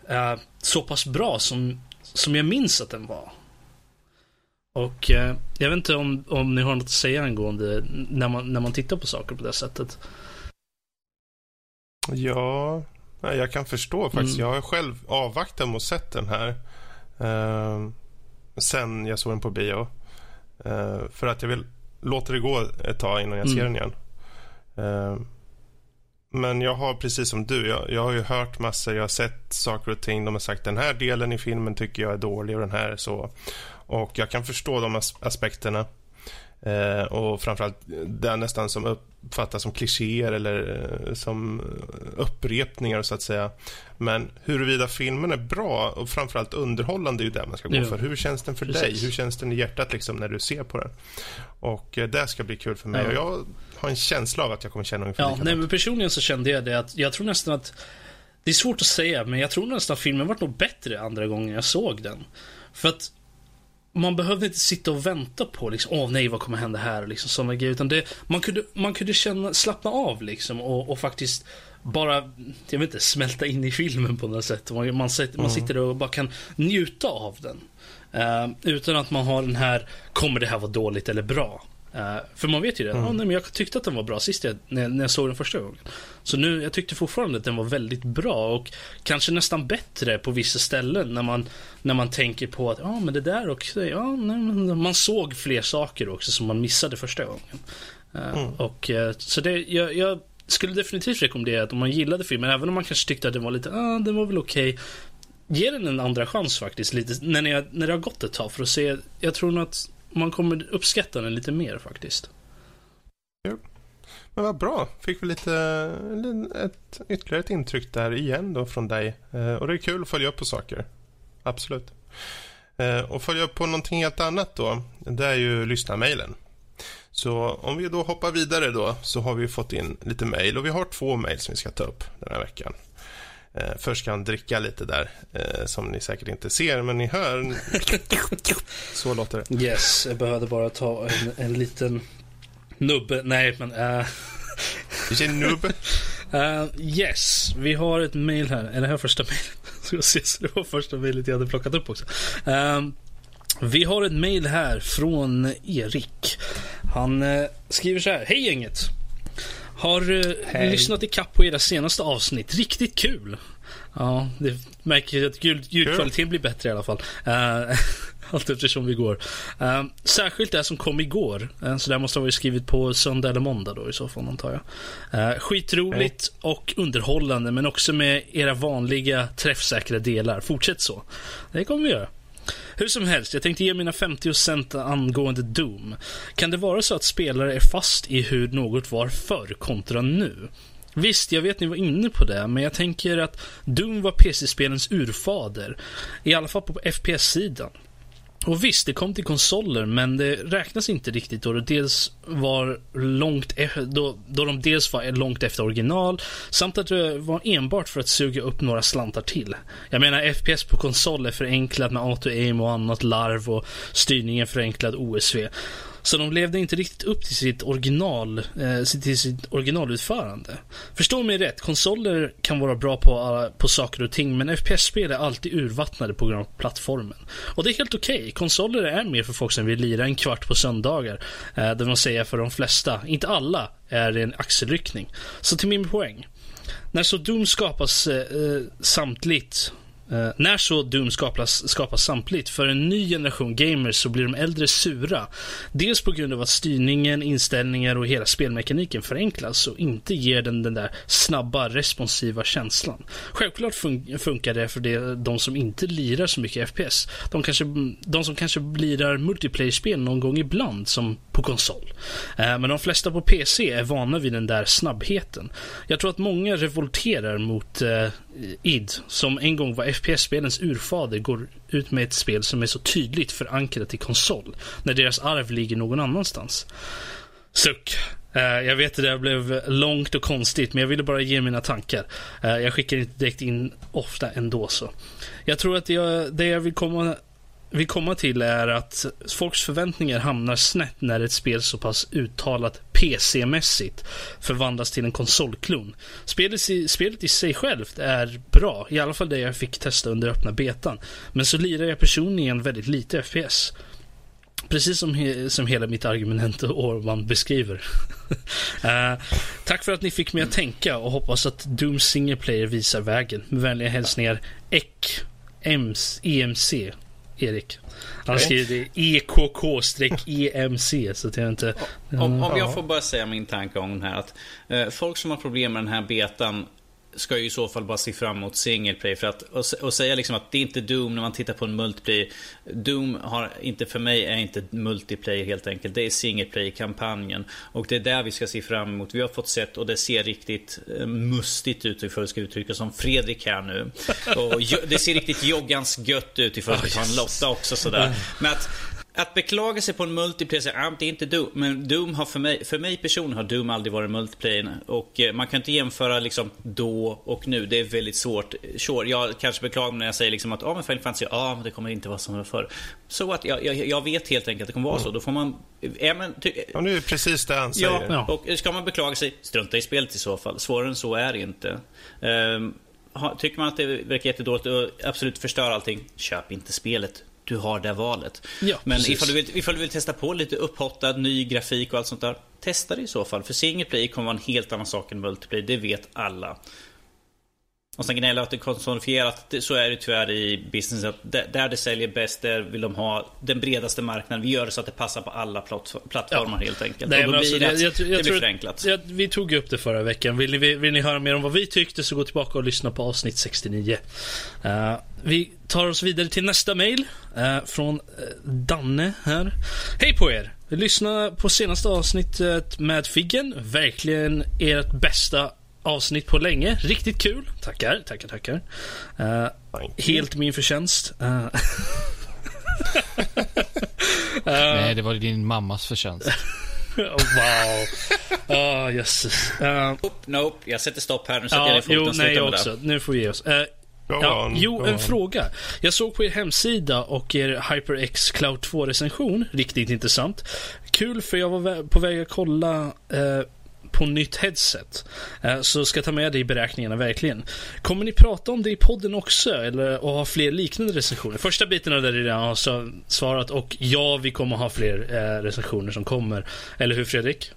eh, så pass bra som, som jag minns att den var. Och eh, jag vet inte om, om ni har något att säga angående när man, när man tittar på saker på det sättet. Ja, jag kan förstå faktiskt. Mm. Jag har själv avvaktat att sett den här. Uh, sen jag såg den på bio. Uh, för att jag vill låta det gå ett tag innan jag ser mm. den igen. Uh, men jag har precis som du, jag, jag, har ju hört massor, jag har sett saker och ting. De har sagt den här delen i filmen tycker jag är dålig och den här är så. Och jag kan förstå de as aspekterna. Eh, och framförallt det nästan som uppfattas som klichéer eller eh, som upprepningar så att säga. Men huruvida filmen är bra och framförallt underhållande är ju det man ska gå ja. för. Hur känns den för Precis. dig? Hur känns den i hjärtat liksom när du ser på den? Och eh, det ska bli kul för mig. Ja. Och jag har en känsla av att jag kommer känna ungefär ja. Nej, men personligen så kände jag det att jag tror nästan att det är svårt att säga, men jag tror nästan att filmen var nog bättre andra gången jag såg den. För att man behövde inte sitta och vänta på liksom, åh nej, vad kommer hända här? Liksom, sådana grejer. Utan det, man, kunde, man kunde känna, slappna av liksom och, och faktiskt bara, jag vet inte, smälta in i filmen på något sätt. Man, man, man sitter och bara kan njuta av den. Uh, utan att man har den här, kommer det här vara dåligt eller bra? Uh, för man vet ju det. Mm. Oh, nej, men jag tyckte att den var bra sist jag, när, när jag såg den första gången. Så nu, jag tyckte fortfarande att den var väldigt bra och kanske nästan bättre på vissa ställen när man, när man tänker på att ja, ah, men det där också. Ja, nej, man såg fler saker också som man missade första gången. Uh, mm. och, uh, så det, jag, jag, skulle definitivt rekommendera att om man gillade filmen, även om man kanske tyckte att den var lite, ah, den var väl okej. Okay, ge den en andra chans faktiskt, lite, när, ni, när det har gått ett tag för att se. Jag tror nog att man kommer uppskatta den lite mer faktiskt. Ja. Men vad bra. Fick vi lite ett, ytterligare ett intryck där igen då från dig. Eh, och det är kul att följa upp på saker. Absolut. Eh, och följa upp på någonting helt annat då. Det är ju lyssnarmailen. Så om vi då hoppar vidare då så har vi fått in lite mejl och vi har två mejl som vi ska ta upp den här veckan. Eh, först ska han dricka lite där, eh, som ni säkert inte ser, men ni hör. [LAUGHS] Så låter det. Yes, jag behövde bara ta en, en liten nubbe. Nej, men... Uh... Vilken nubbe? Uh, [LAUGHS] yes, vi har ett mail här. Är det här första? [LAUGHS] Ska se, så det var första mejlet jag hade plockat upp också. Uh, vi har ett mail här från Erik. Han uh, skriver så här. Hej gänget! Har uh, lyssnat i kapp på era senaste avsnitt. Riktigt kul. Ja, det märker att ljudkvaliteten blir bättre i alla fall. [LAUGHS] Allt eftersom vi går. Uh, särskilt det som kom igår. Uh, så det måste ha varit skrivit på söndag eller måndag då i så fall antar jag. Uh, skitroligt mm. och underhållande men också med era vanliga träffsäkra delar. Fortsätt så. Det kommer vi göra. Hur som helst, jag tänkte ge mina 50 cent angående Doom. Kan det vara så att spelare är fast i hur något var förr kontra nu? Visst, jag vet ni var inne på det, men jag tänker att Doom var PC-spelens urfader. I alla fall på FPS-sidan. Och visst, det kom till konsoler, men det räknas inte riktigt då det dels var långt e- då, då de dels var långt efter original, samt att det var enbart för att suga upp några slantar till. Jag menar, FPS på konsol är förenklat med auto-aim och annat larv och styrningen förenklad OSV. Så de levde inte riktigt upp till sitt original, eh, till sitt originalutförande. Förstå mig rätt, konsoler kan vara bra på, eh, på saker och ting, men FPS-spel är alltid urvattnade på grund av plattformen. Och det är helt okej. Okay. Konsoler är mer för folk som vill lira en kvart på söndagar. Eh, det vill säga för de flesta, inte alla, är en axelryckning. Så till min poäng. När så Doom skapas eh, eh samtligt Uh, när så Doom skapas, skapas samtidigt för en ny generation gamers så blir de äldre sura. Dels på grund av att styrningen, inställningar och hela spelmekaniken förenklas och inte ger den den där snabba, responsiva känslan. Självklart fun funkar det för det, de som inte lirar så mycket FPS. De, kanske, de som kanske lirar multiplayer-spel någon gång ibland, som på konsol. Uh, men de flesta på PC är vana vid den där snabbheten. Jag tror att många revolterar mot uh, id, som en gång var FPS-spelens urfader, går ut med ett spel som är så tydligt förankrat i konsol, när deras arv ligger någon annanstans. Suck. Uh, jag vet att det blev långt och konstigt, men jag ville bara ge mina tankar. Uh, jag skickar inte direkt in ofta ändå så. Jag tror att jag, det jag vill komma vill komma till är att folks förväntningar hamnar snett när ett spel så pass uttalat PC-mässigt förvandlas till en konsolklon. Spelet i, spelet i sig självt är bra, i alla fall det jag fick testa under öppna betan. Men så lirar jag personligen väldigt lite FPS. Precis som, he, som hela mitt argument Orban beskriver. uh, [LAUGHS] tack för att ni fick mig att tänka och hoppas att Doom Single Player visar vägen. Med vänliga hälsningar EK EMC Erik. Han skriver EKK-EMC så att jag inte... Om, om jag får bara säga min tanke om den här. Att, eh, folk som har problem med den här betan ska ju i så fall bara se fram emot single play. För att, och, och säga liksom att det är inte Doom när man tittar på en multiplayer. Doom har inte, för mig är inte multiplayer helt enkelt. Det är single play-kampanjen. Och det är där vi ska se fram emot. Vi har fått sett och det ser riktigt eh, mustigt ut ifall jag ska uttrycka som Fredrik här nu. [LAUGHS] Och det ser riktigt joggans gött ut ifall ska ta en Lotta också sådär. Men att att beklaga sig på en multiplayer, ah, det är inte Doom. Men Doom har för mig, för mig personligen har Doom aldrig varit multiplayer. Och eh, man kan inte jämföra liksom då och nu. Det är väldigt svårt. Sure, jag kanske beklagar mig när jag säger liksom att ah, men Final Fantasy, ja ah, det kommer inte vara som det var förr. Så att jag, jag, jag, vet helt enkelt att det kommer vara mm. så. Då får man... Ja, men, ty, ja, det är precis det han säger. Ja, och ska man beklaga sig, strunta i spelet i så fall. Svårare än så är det inte. Um, Tycker man att det verkar jättedåligt och absolut förstör allting, köp inte spelet du har det valet. Ja, Men ifall du, vill, ifall du vill testa på lite upphottad, ny grafik och allt sånt där. Testa det i så fall. För single play kommer vara en helt annan sak än multiplayer. Det vet alla. Och sen gnälla att det är konsumifierat. Så är det tyvärr i business. Att där det säljer bäst, där vill de ha den bredaste marknaden. Vi gör det så att det passar på alla plattformar ja. helt enkelt. Nej, och då alltså, blir det, jag, jag, jag det blir förenklat. Jag, vi tog upp det förra veckan. Vill ni, vill ni höra mer om vad vi tyckte så gå tillbaka och lyssna på avsnitt 69. Uh, eh, vi tar oss vidare till nästa mail. Uh, från uh, Danne här. Hej på er! Lyssna på senaste avsnittet med Figgen. Verkligen ert bästa avsnitt på länge. Riktigt kul. Tackar, tackar, tackar. Uh, helt min förtjänst. Uh. [LAUGHS] Nej, det var din mammas förtjänst. [LAUGHS] oh, wow. Oh, jösses. Uh, nope, nope, jag sätter stopp här. Nu sätter ja, jag foten. Jo, nej, jag också. Nu får vi ge oss. Uh, Ja, jo, en fråga. Jag såg på er hemsida och er HyperX Cloud 2-recension. Riktigt intressant. Kul, för jag var på väg att kolla eh, på nytt headset. Eh, så ska ta med det i beräkningarna verkligen. Kommer ni prata om det i podden också? Eller och ha fler liknande recensioner? Första biten av det redan har svarat och ja, vi kommer ha fler eh, recensioner som kommer. Eller hur Fredrik?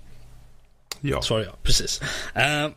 Ja. Svarar jag, precis. Uh,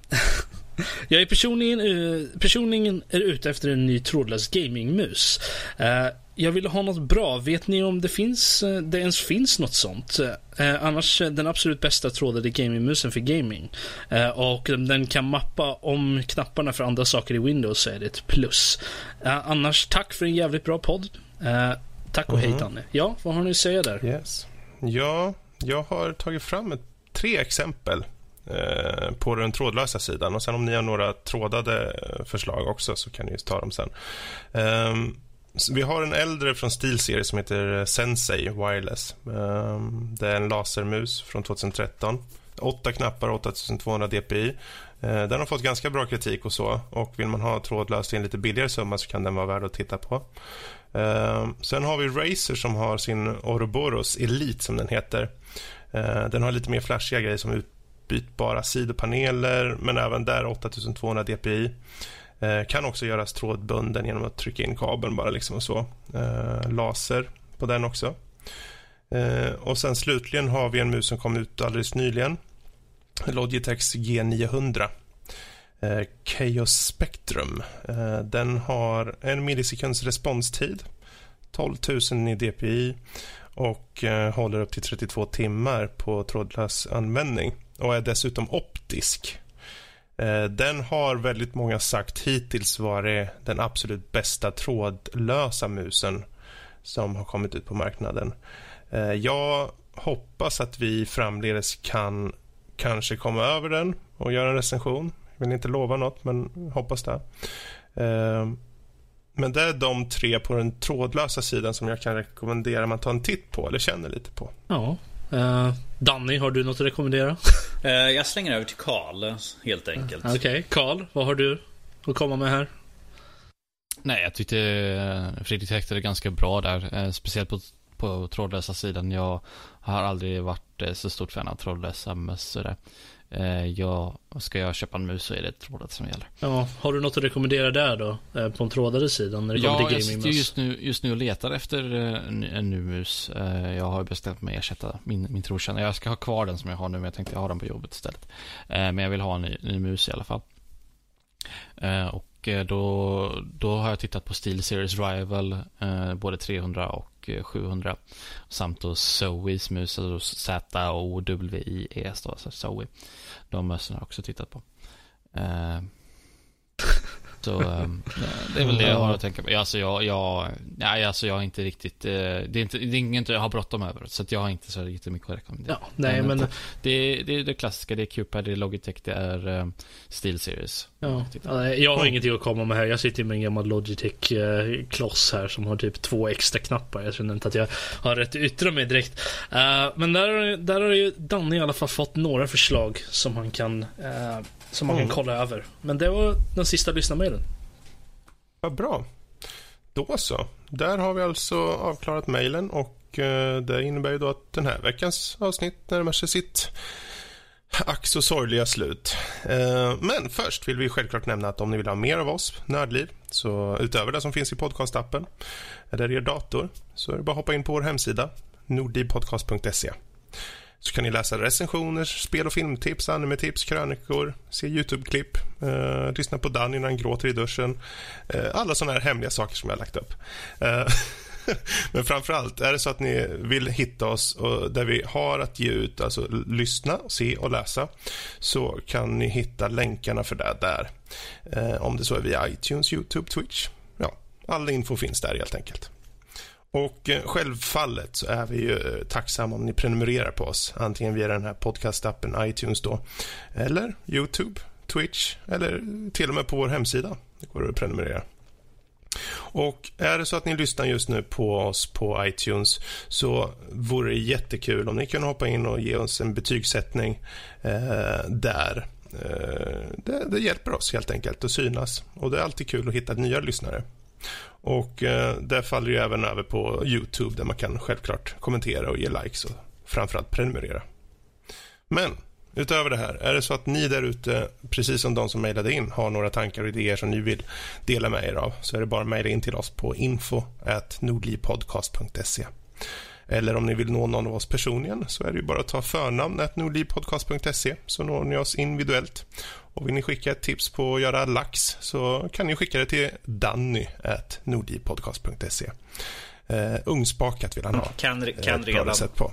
[LAUGHS] jag är personligen, personligen är ute efter en ny trådlös gamingmus. Uh, jag ville ha något bra. Vet ni om det finns, eh, det ens finns något sånt? Eh, annars eh, den absolut bästa trådade gamingmusen för gaming. Eh, och den kan mappa om knapparna för andra saker i Windows så är det ett plus. Eh, annars tack för en jävligt bra podd. Eh, tack och mm hej. Danne. Ja, vad har ni att säga där? Yes. Ja, jag har tagit fram ett, tre exempel eh, på den trådlösa sidan. Och sen om ni har några trådade förslag också så kan ni ta dem sen. Um, vi har en äldre från SteelSerie som heter eh, Sensei Wireless. Ehm, det är en lasermus från 2013. Åtta knappar, 8200 dpi. Eh, den har fått ganska bra kritik och så. Och vill man ha trådlöst i en lite billigare summa så kan den vara värd att titta på. Ehm, sen har vi Razer som har sin Ouroboros Elite som den heter. Eh, den har lite mer flashiga grejer som utbytbara sidopaneler men även där 8200 dpi. Eh, kan också göras trådbunden genom att trycka in kabeln bara liksom och så. Eh, laser på den också. Eh, och sen slutligen har vi en mus som kom ut alldeles nyligen. Logitechs G900. Eh, Chaos Spectrum. Eh, den har en millisekunds responstid. 12 000 i DPI och eh, håller upp till 32 timmar på trådlös användning och är dessutom optisk. Eh, den har väldigt många sagt hittills varit den absolut bästa trådlösa musen som har kommit ut på marknaden. Eh, jag hoppas att vi framledes kan kanske komma över den och göra en recension. Jag vill inte lova något, men hoppas det. Eh, men det är de tre på den trådlösa sidan som jag kan rekommendera att man tar en titt på eller känner lite på. Ja, Uh, Danny, har du något att rekommendera? Uh, [LAUGHS] jag slänger över till Karl, helt enkelt. Okej, okay. Karl, vad har du att komma med här? Nej, jag tyckte eh, Fredrik täckte ganska bra där. Speciellt på, på trådlösa sidan. Jag har aldrig varit så stort fan av trådlösa mössor. Eh, ja, ska jag köpa en mus så är det trådat som gäller. Ja, har du något att rekommendera där då? Eh, på den trådade sidan när det kommer till gaming Ja, jag just nu, just nu och letar efter eh, en, en ny mus. Jag har bestämt mig att ersätta min, min trotjänare. Jag ska ha kvar den som jag har nu, men jag tänkte jag har den på jobbet istället. Men jag vill ha en ny, ny mus i alla fall. Och då, då har jag tittat på Steel Series Rival, både 300 och 700. Samt då Zoes mus, alltså Z-O-W-I-E, alltså Zoe. De mössorna har jag också tittat på. Eh, så [LAUGHS] um, det är väl det jag har att tänka på. Alltså jag, jag, nej, alltså jag har inte riktigt, eh, det är, inte, det är inget jag har bråttom över. Så att jag har inte så jättemycket att rekommendera. Ja, nej men... men det, är, det är det klassiska, det är Cupad, det är Logitech, det är um, Steel Series. Ja, jag har ingenting att komma med här. Jag sitter med en gammal Logitech-kloss här som har typ två extra knappar. Jag känner inte att jag har rätt att yttra mig direkt. Uh, men där, där har ju Danne i alla fall fått några förslag som han kan uh, som man mm. kan kolla över. Men det var den sista lyssnarmailen. Vad bra. Då så. Där har vi alltså avklarat mejlen och eh, det innebär ju då att den här veckans avsnitt närmar sig sitt ack så sorgliga slut. Eh, men först vill vi självklart nämna att om ni vill ha mer av oss, Nördliv, så utöver det som finns i podcastappen eller er dator, så är det bara att hoppa in på vår hemsida, nordlivpodcast.se så kan ni läsa recensioner, spel och filmtips, animetips, krönikor, se YouTube-klipp, eh, lyssna på Danny när han gråter i duschen. Eh, alla sådana här hemliga saker som jag har lagt upp. Eh, [LAUGHS] men framför allt, är det så att ni vill hitta oss och där vi har att ge ut, alltså lyssna, se och läsa, så kan ni hitta länkarna för det där. Eh, om det så är via iTunes, YouTube, Twitch. Ja, all info finns där helt enkelt. Och eh, självfallet så är vi ju eh, tacksamma om ni prenumererar på oss. Antingen via den här podcastappen iTunes då. Eller Youtube, Twitch eller till och med på vår hemsida. Det går att prenumerera. Och är det så att ni lyssnar just nu på oss på iTunes så vore det jättekul om ni kunde hoppa in och ge oss en betygssättning eh, där. Eh, det, det, hjälper oss helt enkelt att synas och det är alltid kul att hitta nya lyssnare. Och eh, det faller ju även över på Youtube där man kan självklart kommentera och ge likes och framförallt prenumerera. Men utöver det här, är det så att ni där ute, precis som de som mejlade in, har några tankar och idéer som ni vill dela med er av så är det bara att mejla in till oss på info.nordlivpodcast.se. Eller om ni vill nå någon av oss personligen så är det bara att ta förnamn nordlivpodcast.se så når ni oss individuellt. Och vill ni skicka ett tips på att göra lax så kan ni skicka det till danny.nordlivpodcast.se. Uh, ugnsbakat vill han ha. Kan, kan redan. På.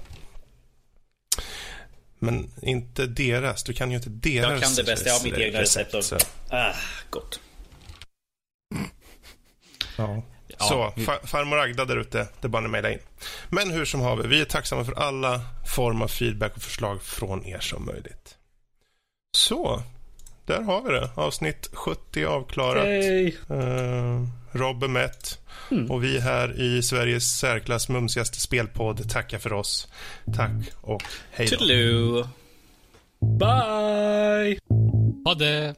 Men inte deras. Du kan ju inte deras Jag kan det bästa. Jag har mitt egna recept. recept ah, gott. Ja. Så, farmor Agda där ute, det är bara att mejla in. Men hur som haver, vi är tacksamma för alla former av feedback och förslag från er som möjligt. Så, där har vi det. Avsnitt 70 avklarat. Hey. Uh, Rob är mätt. Mm. Och vi här i Sveriges särklass mumsigaste spelpodd tackar för oss. Tack och hej då. Toodaloo. Bye! Ha det!